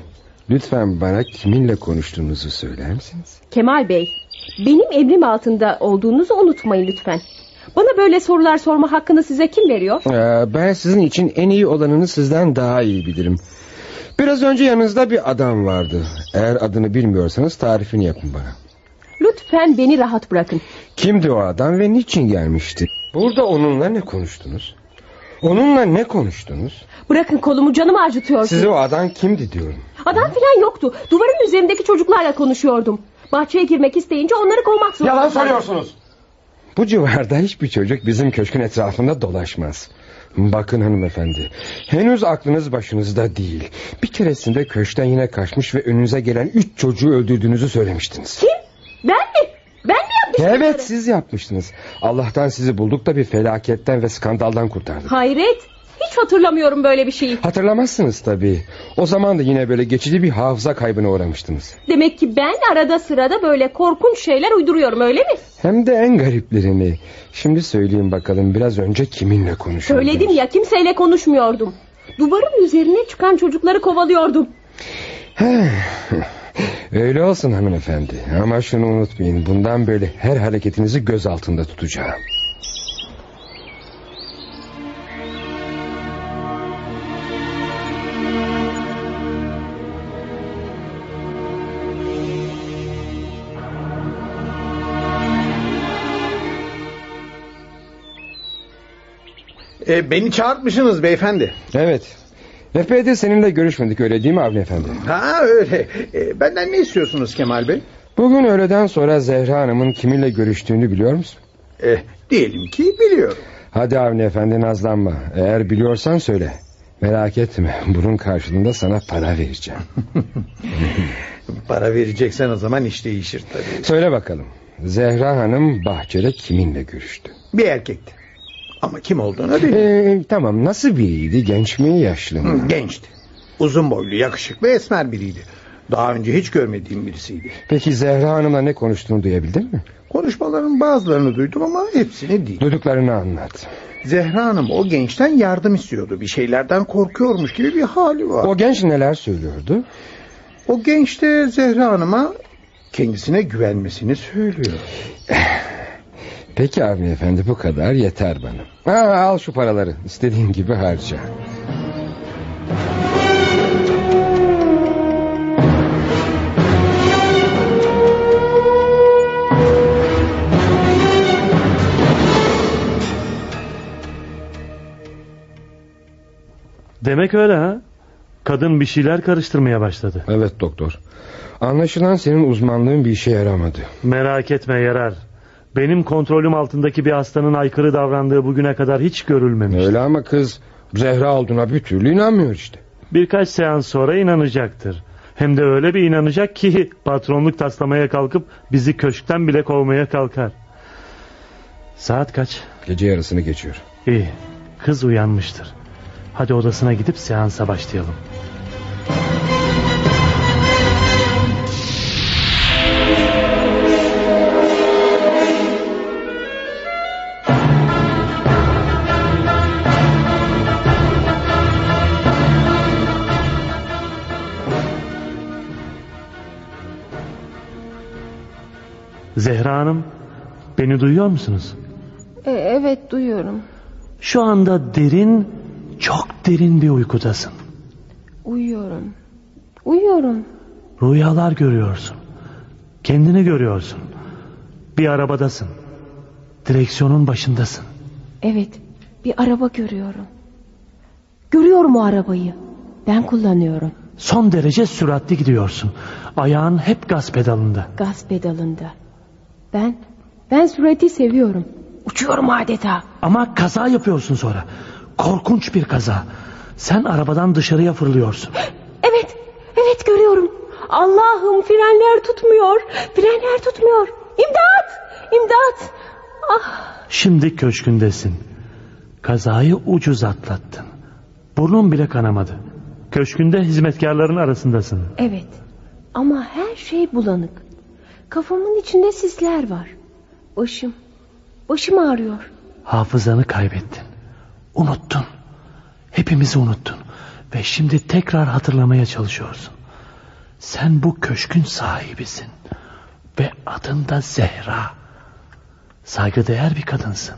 Lütfen bana kiminle konuştuğunuzu söyler misiniz? Kemal Bey, benim emrim altında olduğunuzu unutmayın lütfen. Bana böyle sorular sorma hakkını size kim veriyor? Ee, ben sizin için en iyi olanını sizden daha iyi bilirim. Biraz önce yanınızda bir adam vardı. Eğer adını bilmiyorsanız tarifini yapın bana. Lütfen beni rahat bırakın. Kimdi o adam ve niçin gelmişti? Burada onunla ne konuştunuz? Onunla ne konuştunuz? Bırakın kolumu canımı acıtıyorsun. Size o adam kimdi diyorum. Adam filan yoktu. Duvarın üzerindeki çocuklarla konuşuyordum. Bahçeye girmek isteyince onları kovmak zorunda. kaldım. Bu civarda hiçbir çocuk bizim köşkün etrafında dolaşmaz. Bakın hanımefendi. Henüz aklınız başınızda değil. Bir keresinde köşkten yine kaçmış ve önünüze gelen üç çocuğu öldürdüğünüzü söylemiştiniz. Kim? Ben mi? Ben mi yapmıştım? Evet bunları? siz yapmıştınız. Allah'tan sizi bulduk da bir felaketten ve skandaldan kurtardık. Hayret. Hiç hatırlamıyorum böyle bir şeyi. Hatırlamazsınız tabii. O zaman da yine böyle geçici bir hafıza kaybına uğramıştınız. Demek ki ben arada sırada böyle korkunç şeyler uyduruyorum öyle mi? Hem de en gariplerini. Şimdi söyleyeyim bakalım biraz önce kiminle konuşuyordunuz? Söyledim ya kimseyle konuşmuyordum. Duvarın üzerine çıkan çocukları kovalıyordum. Öyle olsun hanımefendi. Ama şunu unutmayın. Bundan böyle her hareketinizi göz altında tutacağım. E, beni çağırtmışsınız beyefendi. Evet. Epeydir seninle görüşmedik öyle değil mi Avni Efendi? Ha öyle. E, benden ne istiyorsunuz Kemal Bey? Bugün öğleden sonra Zehra Hanım'ın kiminle görüştüğünü biliyor musun? Eh, diyelim ki biliyorum. Hadi Avni Efendi nazlanma. Eğer biliyorsan söyle. Merak etme. Bunun karşılığında sana para vereceğim. Para vereceksen o zaman iş değişir tabii. Söyle bakalım. Zehra Hanım bahçede kiminle görüştü? Bir erkekti. Ama kim olduğunu değil. Ee, tamam nasıl biriydi? Genç mi yaşlı mı? Hı, Gençti. Uzun boylu, yakışıklı, esmer biriydi. Daha önce hiç görmediğim birisiydi. Peki Zehra Hanım'la ne konuştuğunu duyabildin mi? Konuşmaların bazılarını duydum ama hepsini değil. Duyduklarını anlat. Zehra Hanım o gençten yardım istiyordu. Bir şeylerden korkuyormuş gibi bir hali var. O genç neler söylüyordu? O genç de Zehra Hanım'a kendisine güvenmesini söylüyor. Peki Avni Efendi bu kadar yeter bana. Ha, al şu paraları. İstediğin gibi harca. Demek öyle ha. Kadın bir şeyler karıştırmaya başladı. Evet doktor. Anlaşılan senin uzmanlığın bir işe yaramadı. Merak etme yarar. Benim kontrolüm altındaki bir hastanın aykırı davrandığı bugüne kadar hiç görülmemiş. Öyle ama kız Zehra olduğuna bir türlü inanmıyor işte. Birkaç seans sonra inanacaktır. Hem de öyle bir inanacak ki patronluk taslamaya kalkıp bizi köşkten bile kovmaya kalkar. Saat kaç? Gece yarısını geçiyor. İyi. Kız uyanmıştır. Hadi odasına gidip seansa başlayalım. Zehra Hanım, beni duyuyor musunuz? E, evet duyuyorum. Şu anda derin, çok derin bir uykudasın. Uyuyorum. Uyuyorum. Rüyalar görüyorsun. Kendini görüyorsun. Bir arabadasın. Direksiyonun başındasın. Evet bir araba görüyorum. Görüyorum o arabayı. Ben kullanıyorum. Son derece süratli gidiyorsun. Ayağın hep gaz pedalında. Gaz pedalında. Ben, ben sürati seviyorum. Uçuyorum adeta. Ama kaza yapıyorsun sonra. Korkunç bir kaza. Sen arabadan dışarıya fırlıyorsun. Evet, evet görüyorum. Allah'ım frenler tutmuyor. Frenler tutmuyor. İmdat! İmdat! Ah, Şimdi köşkündesin. Kazayı ucuz atlattın. Burnun bile kanamadı. Köşkünde hizmetkarların arasındasın. evet. Ama her şey bulanık. Kafamın içinde sisler var. Başım, başım ağrıyor. Hafızanı kaybettin. Unuttun. Hepimizi unuttun. Ve şimdi tekrar hatırlamaya çalışıyorsun. Sen bu köşkün sahibisin. Ve adın da Zehra. Saygıdeğer bir kadınsın.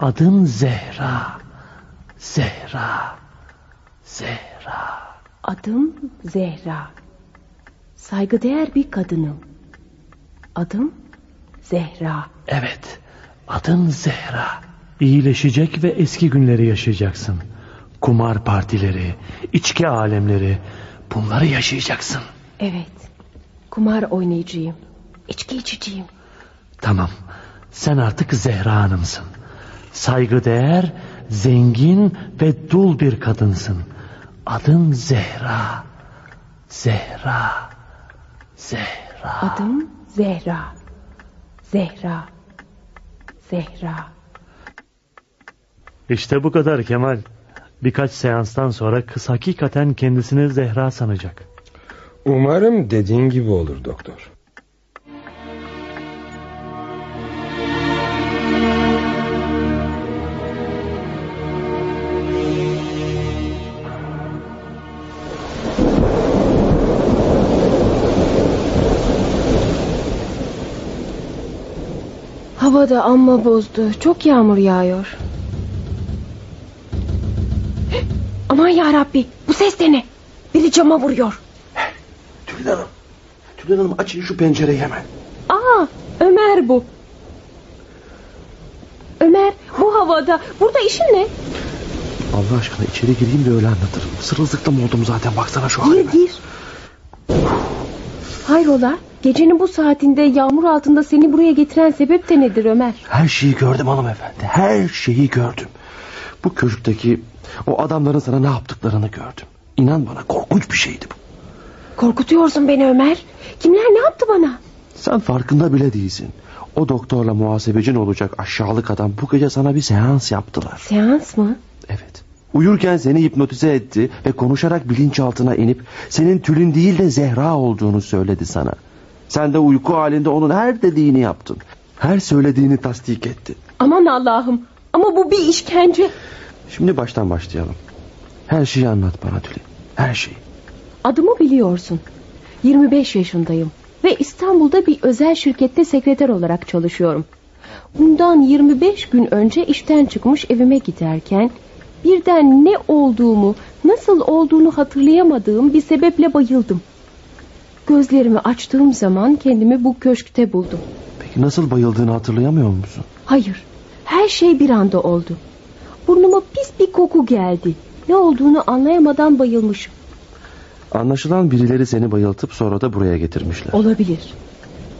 Adın Zehra. Zehra. Zehra. Adım Zehra. Saygıdeğer bir kadınım. Adım Zehra. Evet. Adın Zehra. İyileşecek ve eski günleri yaşayacaksın. Kumar partileri, içki alemleri bunları yaşayacaksın. Evet. Kumar oynayacağım. İçki içeceğim. Tamam. Sen artık Zehra Hanım'sın. Saygıdeğer, zengin ve dul bir kadınsın. Adın Zehra. Zehra. Zehra. Adım Zehra. Zehra. Zehra. İşte bu kadar Kemal. Birkaç seanstan sonra kız hakikaten kendisini Zehra sanacak. Umarım dediğin gibi olur doktor. Hava da amma bozdu. Çok yağmur yağıyor. Aman ya Rabbi, bu ses de ne? Biri cama vuruyor. Tülin Hanım. Tülin Hanım açın şu pencereyi hemen. Aa, Ömer bu. Ömer, bu havada. Burada işin ne? Allah aşkına içeri gireyim de öyle anlatırım. Sırılsıklam oldum zaten baksana şu Gir halime. gir. Hayrola? Gecenin bu saatinde yağmur altında seni buraya getiren sebep de nedir Ömer? Her şeyi gördüm hanımefendi. Her şeyi gördüm. Bu köşkteki o adamların sana ne yaptıklarını gördüm. İnan bana korkunç bir şeydi bu. Korkutuyorsun beni Ömer. Kimler ne yaptı bana? Sen farkında bile değilsin. O doktorla muhasebecin olacak aşağılık adam bu gece sana bir seans yaptılar. Seans mı? Evet. Uyurken seni hipnotize etti ve konuşarak bilinçaltına inip senin Tülin değil de Zehra olduğunu söyledi sana. Sen de uyku halinde onun her dediğini yaptın. Her söylediğini tasdik etti. Aman Allah'ım. Ama bu bir işkence. Şimdi baştan başlayalım. Her şeyi anlat bana Tülin. Her şeyi. Adımı biliyorsun. 25 yaşındayım. Ve İstanbul'da bir özel şirkette sekreter olarak çalışıyorum. Bundan 25 gün önce işten çıkmış evime giderken birden ne olduğumu, nasıl olduğunu hatırlayamadığım bir sebeple bayıldım. Gözlerimi açtığım zaman kendimi bu köşkte buldum. Peki nasıl bayıldığını hatırlayamıyor musun? Hayır, her şey bir anda oldu. Burnuma pis bir koku geldi. Ne olduğunu anlayamadan bayılmışım. Anlaşılan birileri seni bayıltıp sonra da buraya getirmişler. Olabilir.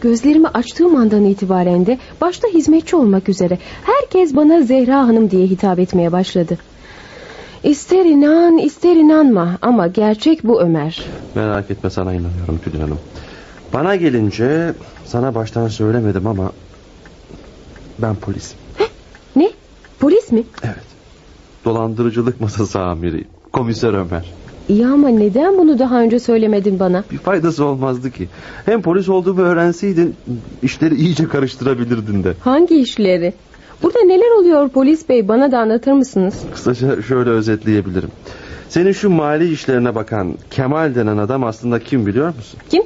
Gözlerimi açtığım andan itibaren de başta hizmetçi olmak üzere herkes bana Zehra Hanım diye hitap etmeye başladı. İster inan ister inanma ama gerçek bu Ömer. Merak etme sana inanıyorum Tülin Hanım. Bana gelince sana baştan söylemedim ama ben polisim. Ne? Polis mi? Evet. Dolandırıcılık masası amiriyim. Komiser Ömer. İyi ama neden bunu daha önce söylemedin bana? Bir faydası olmazdı ki. Hem polis olduğumu öğrenseydin işleri iyice karıştırabilirdin de. Hangi işleri? Burada neler oluyor polis bey bana da anlatır mısınız? Kısaca şöyle özetleyebilirim. Senin şu mali işlerine bakan Kemal denen adam aslında kim biliyor musun? Kim?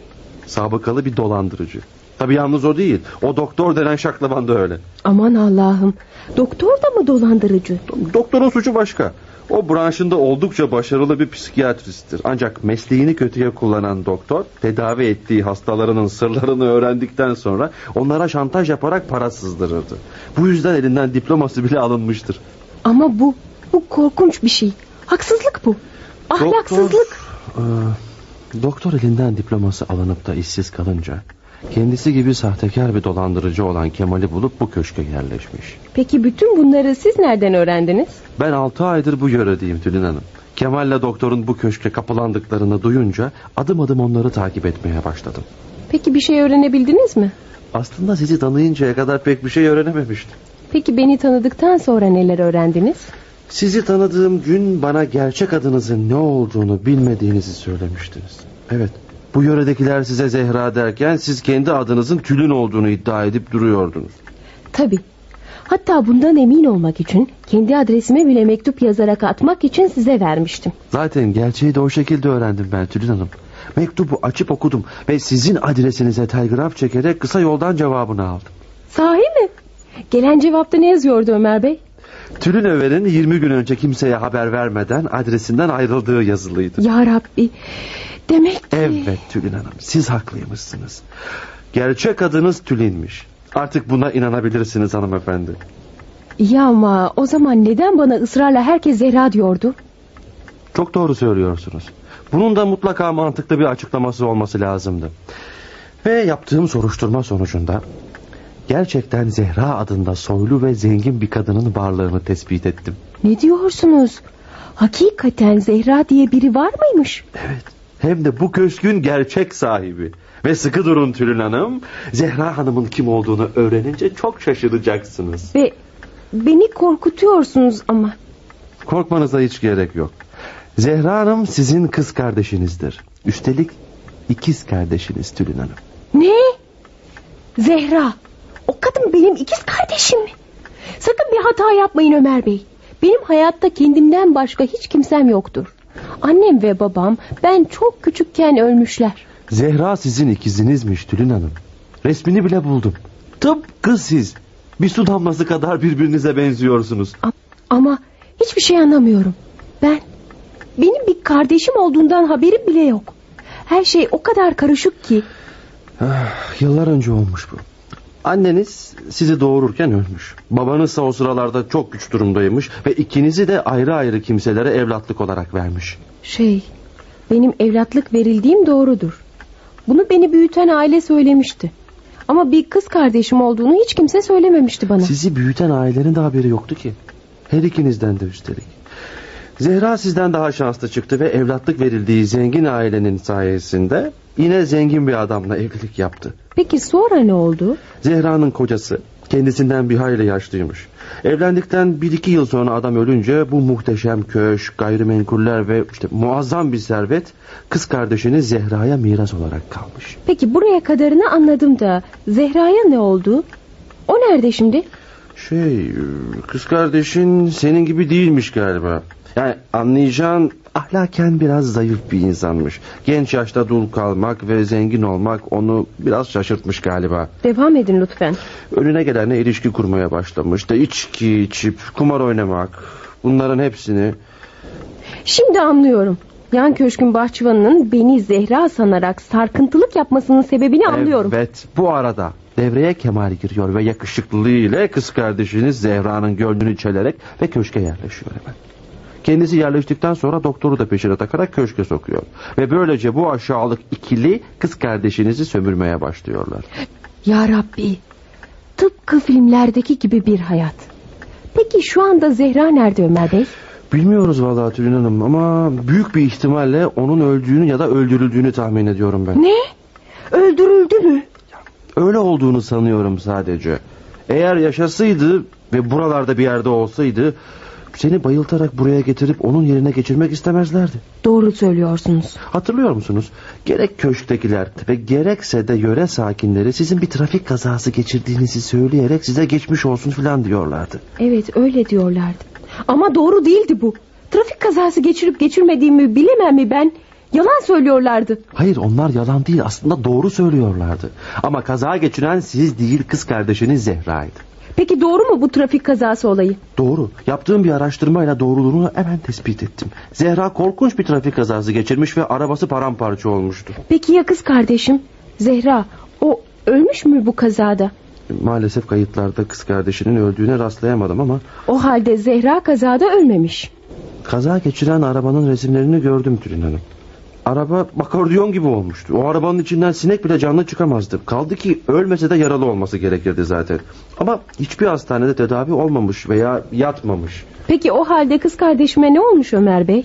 Sabıkalı bir dolandırıcı. Tabii yalnız o değil. O doktor denen şaklaban da öyle. Aman Allah'ım. Doktor da mı dolandırıcı? Doktorun suçu başka. O branşında oldukça başarılı bir psikiyatristtir. Ancak mesleğini kötüye kullanan doktor tedavi ettiği hastalarının sırlarını öğrendikten sonra onlara şantaj yaparak para sızdırırdı. Bu yüzden elinden diploması bile alınmıştır. Ama bu, bu korkunç bir şey. Haksızlık bu. Ahlaksızlık. Doktor, e, doktor elinden diploması alınıp da işsiz kalınca kendisi gibi sahtekar bir dolandırıcı olan Kemal'i bulup bu köşke yerleşmiş. Peki bütün bunları siz nereden öğrendiniz? Ben altı aydır bu yöredeyim Tülin Hanım. Kemal'le doktorun bu köşke kapılandıklarını duyunca adım adım onları takip etmeye başladım. Peki bir şey öğrenebildiniz mi? Aslında sizi tanıyıncaya kadar pek bir şey öğrenememiştim. Peki beni tanıdıktan sonra neler öğrendiniz? Sizi tanıdığım gün bana gerçek adınızın ne olduğunu bilmediğinizi söylemiştiniz. Evet, bu yöredekiler size Zehra derken siz kendi adınızın Tülin olduğunu iddia edip duruyordunuz. Tabii. Hatta bundan emin olmak için kendi adresime bile mektup yazarak atmak için size vermiştim. Zaten gerçeği de o şekilde öğrendim ben Tülin Hanım. Mektubu açıp okudum ve sizin adresinize telgraf çekerek kısa yoldan cevabını aldım. Sahi mi? Gelen cevapta ne yazıyordu Ömer Bey? Tülin Över'in 20 gün önce kimseye haber vermeden adresinden ayrıldığı yazılıydı. Ya Rabbi. Demek ki... Evet Tülin Hanım siz haklıymışsınız. Gerçek adınız Tülin'miş. Artık buna inanabilirsiniz hanımefendi. Ya ama o zaman neden bana ısrarla herkes Zehra diyordu? Çok doğru söylüyorsunuz. Bunun da mutlaka mantıklı bir açıklaması olması lazımdı. Ve yaptığım soruşturma sonucunda gerçekten Zehra adında soylu ve zengin bir kadının varlığını tespit ettim. Ne diyorsunuz? Hakikaten Zehra diye biri var mıymış? Evet. Hem de bu köşkün gerçek sahibi. Ve sıkı durun Tülin Hanım. Zehra Hanım'ın kim olduğunu öğrenince çok şaşıracaksınız. Ve beni korkutuyorsunuz ama. Korkmanıza hiç gerek yok. Zehra Hanım sizin kız kardeşinizdir. Üstelik ikiz kardeşiniz Tülin Hanım. Ne? Zehra. O kadın benim ikiz kardeşim mi? Sakın bir hata yapmayın Ömer Bey. Benim hayatta kendimden başka hiç kimsem yoktur. Annem ve babam ben çok küçükken ölmüşler. Zehra sizin ikizinizmiş Tülin Hanım. Resmini bile buldum. Tıpkı siz. Bir su damlası kadar birbirinize benziyorsunuz. Ama hiçbir şey anlamıyorum. Ben, benim bir kardeşim olduğundan haberim bile yok. Her şey o kadar karışık ki. Ah, yıllar önce olmuş bu. Anneniz sizi doğururken ölmüş. Babanızsa o sıralarda çok güç durumdaymış ve ikinizi de ayrı ayrı kimselere evlatlık olarak vermiş. Şey, benim evlatlık verildiğim doğrudur. Bunu beni büyüten aile söylemişti. Ama bir kız kardeşim olduğunu hiç kimse söylememişti bana. Sizi büyüten ailenin de haberi yoktu ki. Her ikinizden de üstelik. Zehra sizden daha şanslı çıktı ve evlatlık verildiği zengin ailenin sayesinde yine zengin bir adamla evlilik yaptı. Peki sonra ne oldu? Zehra'nın kocası kendisinden bir hayli yaşlıymış. Evlendikten bir iki yıl sonra adam ölünce bu muhteşem köşk, gayrimenkuller ve işte muazzam bir servet kız kardeşini Zehra'ya miras olarak kalmış. Peki buraya kadarını anladım da Zehra'ya ne oldu? O nerede şimdi? Şey kız kardeşin senin gibi değilmiş galiba. Yani anlayacağın ahlaken biraz zayıf bir insanmış. Genç yaşta dul kalmak ve zengin olmak onu biraz şaşırtmış galiba. Devam edin lütfen. Önüne gelenle ilişki kurmaya başlamış da içki içip kumar oynamak bunların hepsini Şimdi anlıyorum. Yan köşkün bahçıvanının beni Zehra sanarak sarkıntılık yapmasının sebebini anlıyorum. Evet bu arada devreye Kemal giriyor ve yakışıklılığı ile kız kardeşiniz Zehra'nın gönlünü çelerek ve köşke yerleşiyor hemen. Kendisi yerleştikten sonra doktoru da peşine takarak köşke sokuyor. Ve böylece bu aşağılık ikili kız kardeşinizi sömürmeye başlıyorlar. Ya Rabbi. Tıpkı filmlerdeki gibi bir hayat. Peki şu anda Zehra nerede Ömer Bey? Bilmiyoruz vallahi Tülin Hanım ama büyük bir ihtimalle onun öldüğünü ya da öldürüldüğünü tahmin ediyorum ben. Ne? Öldürüldü mü? Öyle olduğunu sanıyorum sadece. Eğer yaşasaydı ve buralarda bir yerde olsaydı seni bayıltarak buraya getirip onun yerine geçirmek istemezlerdi. Doğru söylüyorsunuz. Hatırlıyor musunuz? Gerek köşktekiler ve gerekse de yöre sakinleri sizin bir trafik kazası geçirdiğinizi söyleyerek size geçmiş olsun filan diyorlardı. Evet öyle diyorlardı. Ama doğru değildi bu. Trafik kazası geçirip geçirmediğimi bilemem mi ben? Yalan söylüyorlardı. Hayır onlar yalan değil aslında doğru söylüyorlardı. Ama kaza geçiren siz değil kız kardeşiniz Zehra'ydı. Peki doğru mu bu trafik kazası olayı? Doğru. Yaptığım bir araştırmayla doğruluğunu hemen tespit ettim. Zehra korkunç bir trafik kazası geçirmiş ve arabası paramparça olmuştu. Peki ya kız kardeşim? Zehra o ölmüş mü bu kazada? Maalesef kayıtlarda kız kardeşinin öldüğüne rastlayamadım ama O halde Zehra kazada ölmemiş. kaza geçiren arabanın resimlerini gördüm Tülin Hanım. Araba akordiyon gibi olmuştu. O arabanın içinden sinek bile canlı çıkamazdı. Kaldı ki ölmese de yaralı olması gerekirdi zaten. Ama hiçbir hastanede tedavi olmamış veya yatmamış. Peki o halde kız kardeşime ne olmuş Ömer Bey?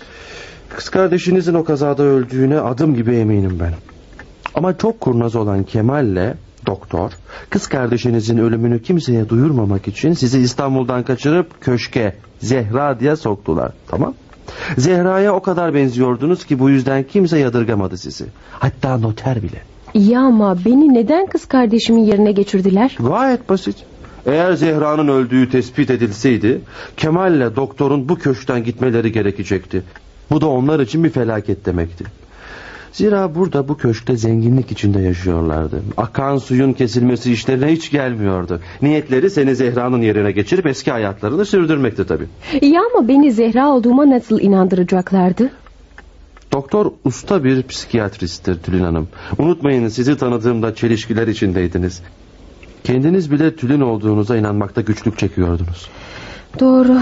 Kız kardeşinizin o kazada öldüğüne adım gibi eminim ben. Ama çok kurnaz olan Kemal'le doktor kız kardeşinizin ölümünü kimseye duyurmamak için sizi İstanbul'dan kaçırıp köşke Zehra diye soktular. Tamam? Zehra'ya o kadar benziyordunuz ki bu yüzden kimse yadırgamadı sizi. Hatta noter bile. İyi ama beni neden kız kardeşimin yerine geçirdiler? Gayet basit. Eğer Zehra'nın öldüğü tespit edilseydi Kemal'le doktorun bu köşkten gitmeleri gerekecekti. Bu da onlar için bir felaket demekti. Zira burada bu köşkte zenginlik içinde yaşıyorlardı. Akan suyun kesilmesi işlerine hiç gelmiyordu. Niyetleri seni Zehra'nın yerine geçirip eski hayatlarını sürdürmekti tabii. İyi ama beni Zehra olduğuma nasıl inandıracaklardı? Doktor usta bir psikiyatristtir Tülin Hanım. Unutmayın sizi tanıdığımda çelişkiler içindeydiniz. Kendiniz bile Tülin olduğunuza inanmakta güçlük çekiyordunuz. Doğru.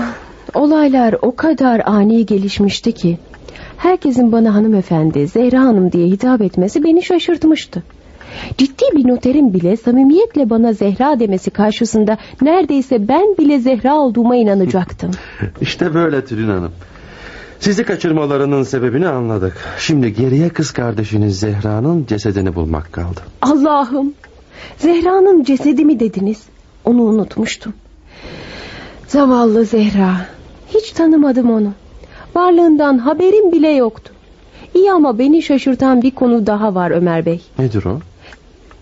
Olaylar o kadar ani gelişmişti ki. Herkesin bana hanımefendi, Zehra Hanım diye hitap etmesi beni şaşırtmıştı. Ciddi bir noterin bile samimiyetle bana Zehra demesi karşısında neredeyse ben bile Zehra olduğuma inanacaktım. İşte böyle Tülin Hanım. Sizi kaçırmalarının sebebini anladık. Şimdi geriye kız kardeşiniz Zehra'nın cesedini bulmak kaldı. Allah'ım. Zehra'nın cesedi mi dediniz? Onu unutmuştum. Zavallı Zehra. Hiç tanımadım onu. Varlığından haberim bile yoktu. İyi ama beni şaşırtan bir konu daha var Ömer Bey. Nedir o?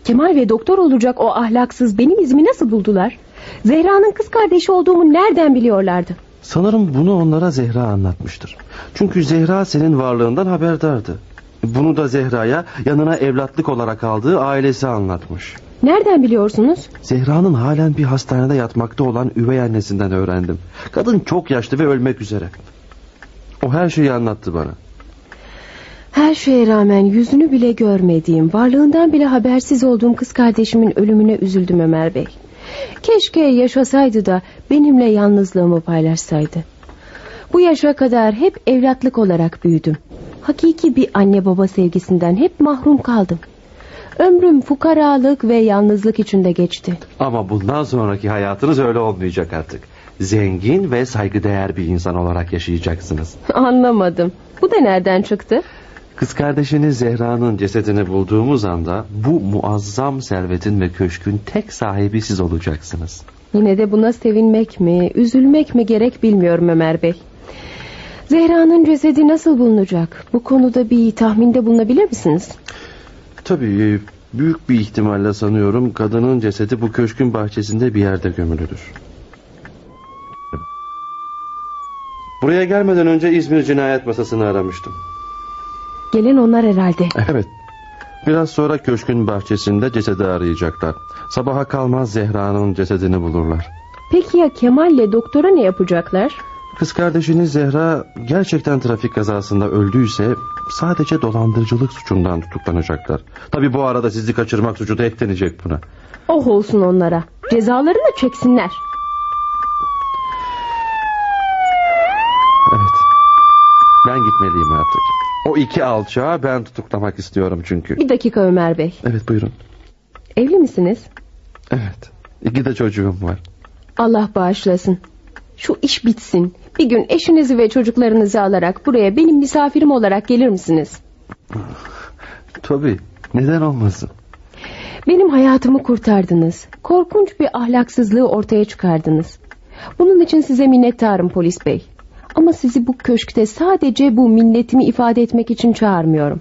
Kemal ve doktor olacak o ahlaksız benim izimi nasıl buldular? Zehra'nın kız kardeşi olduğumu nereden biliyorlardı? Sanırım bunu onlara Zehra anlatmıştır. Çünkü Zehra senin varlığından haberdardı. Bunu da Zehra'ya yanına evlatlık olarak aldığı ailesi anlatmış. Nereden biliyorsunuz? Zehra'nın halen bir hastanede yatmakta olan üvey annesinden öğrendim. Kadın çok yaşlı ve ölmek üzere. O her şeyi anlattı bana. Her şeye rağmen yüzünü bile görmediğim, varlığından bile habersiz olduğum kız kardeşimin ölümüne üzüldüm Ömer Bey. Keşke yaşasaydı da benimle yalnızlığımı paylaşsaydı. Bu yaşa kadar hep evlatlık olarak büyüdüm. Hakiki bir anne baba sevgisinden hep mahrum kaldım. Ömrüm fukaralık ve yalnızlık içinde geçti. Ama bundan sonraki hayatınız öyle olmayacak artık. Zengin ve saygıdeğer bir insan olarak yaşayacaksınız. Anlamadım. Bu da nereden çıktı? Kız kardeşiniz Zehra'nın cesedini bulduğumuz anda bu muazzam servetin ve köşkün tek sahibi siz olacaksınız. Yine de buna sevinmek mi, üzülmek mi gerek bilmiyorum Ömer Bey. Zehra'nın cesedi nasıl bulunacak? Bu konuda bir tahminde bulunabilir misiniz? Tabii büyük bir ihtimalle sanıyorum kadının cesedi bu köşkün bahçesinde bir yerde gömülüdür. Buraya gelmeden önce İzmir Cinayet Masası'nı aramıştım. Gelen onlar herhalde. Evet. Biraz sonra köşkün bahçesinde cesedi arayacaklar. Sabaha kalmaz Zehra'nın cesedini bulurlar. Peki ya Kemal'le doktora ne yapacaklar? Kız kardeşiniz Zehra gerçekten trafik kazasında öldüyse sadece dolandırıcılık suçundan tutuklanacaklar. Tabi bu arada sizi kaçırmak suçu da eklenecek buna. Oh olsun onlara. Cezalarını çeksinler. Evet. Ben gitmeliyim artık. O iki alçağı ben tutuklamak istiyorum çünkü. Bir dakika Ömer Bey. Evet buyurun. Evli misiniz? Evet. İki de çocuğum var. Allah bağışlasın. Şu iş bitsin. Bir gün eşinizi ve çocuklarınızı alarak buraya benim misafirim olarak gelir misiniz? Tabii. Neden olmasın? Benim hayatımı kurtardınız. Korkunç bir ahlaksızlığı ortaya çıkardınız. Bunun için size minnettarım polis bey. Ama sizi bu köşkte sadece bu minnetimi ifade etmek için çağırmıyorum.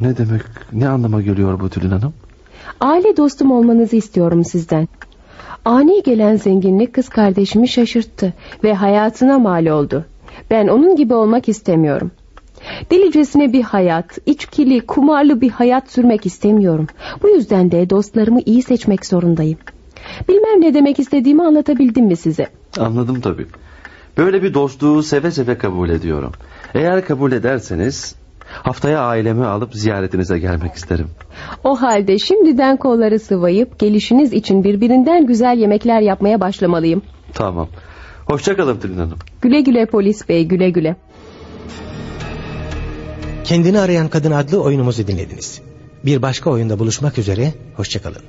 Ne demek, ne anlama geliyor bu Tülin Hanım? Aile dostum olmanızı istiyorum sizden. Ani gelen zenginlik kız kardeşimi şaşırttı ve hayatına mal oldu. Ben onun gibi olmak istemiyorum. Delicesine bir hayat, içkili, kumarlı bir hayat sürmek istemiyorum. Bu yüzden de dostlarımı iyi seçmek zorundayım. Bilmem ne demek istediğimi anlatabildim mi size? Anladım tabii. Böyle bir dostluğu seve seve kabul ediyorum. Eğer kabul ederseniz haftaya ailemi alıp ziyaretinize gelmek isterim. O halde şimdiden kolları sıvayıp gelişiniz için birbirinden güzel yemekler yapmaya başlamalıyım. Tamam. Hoşçakalın Tülin Hanım. Güle güle polis bey güle güle. Kendini Arayan Kadın adlı oyunumuzu dinlediniz. Bir başka oyunda buluşmak üzere, hoşçakalın.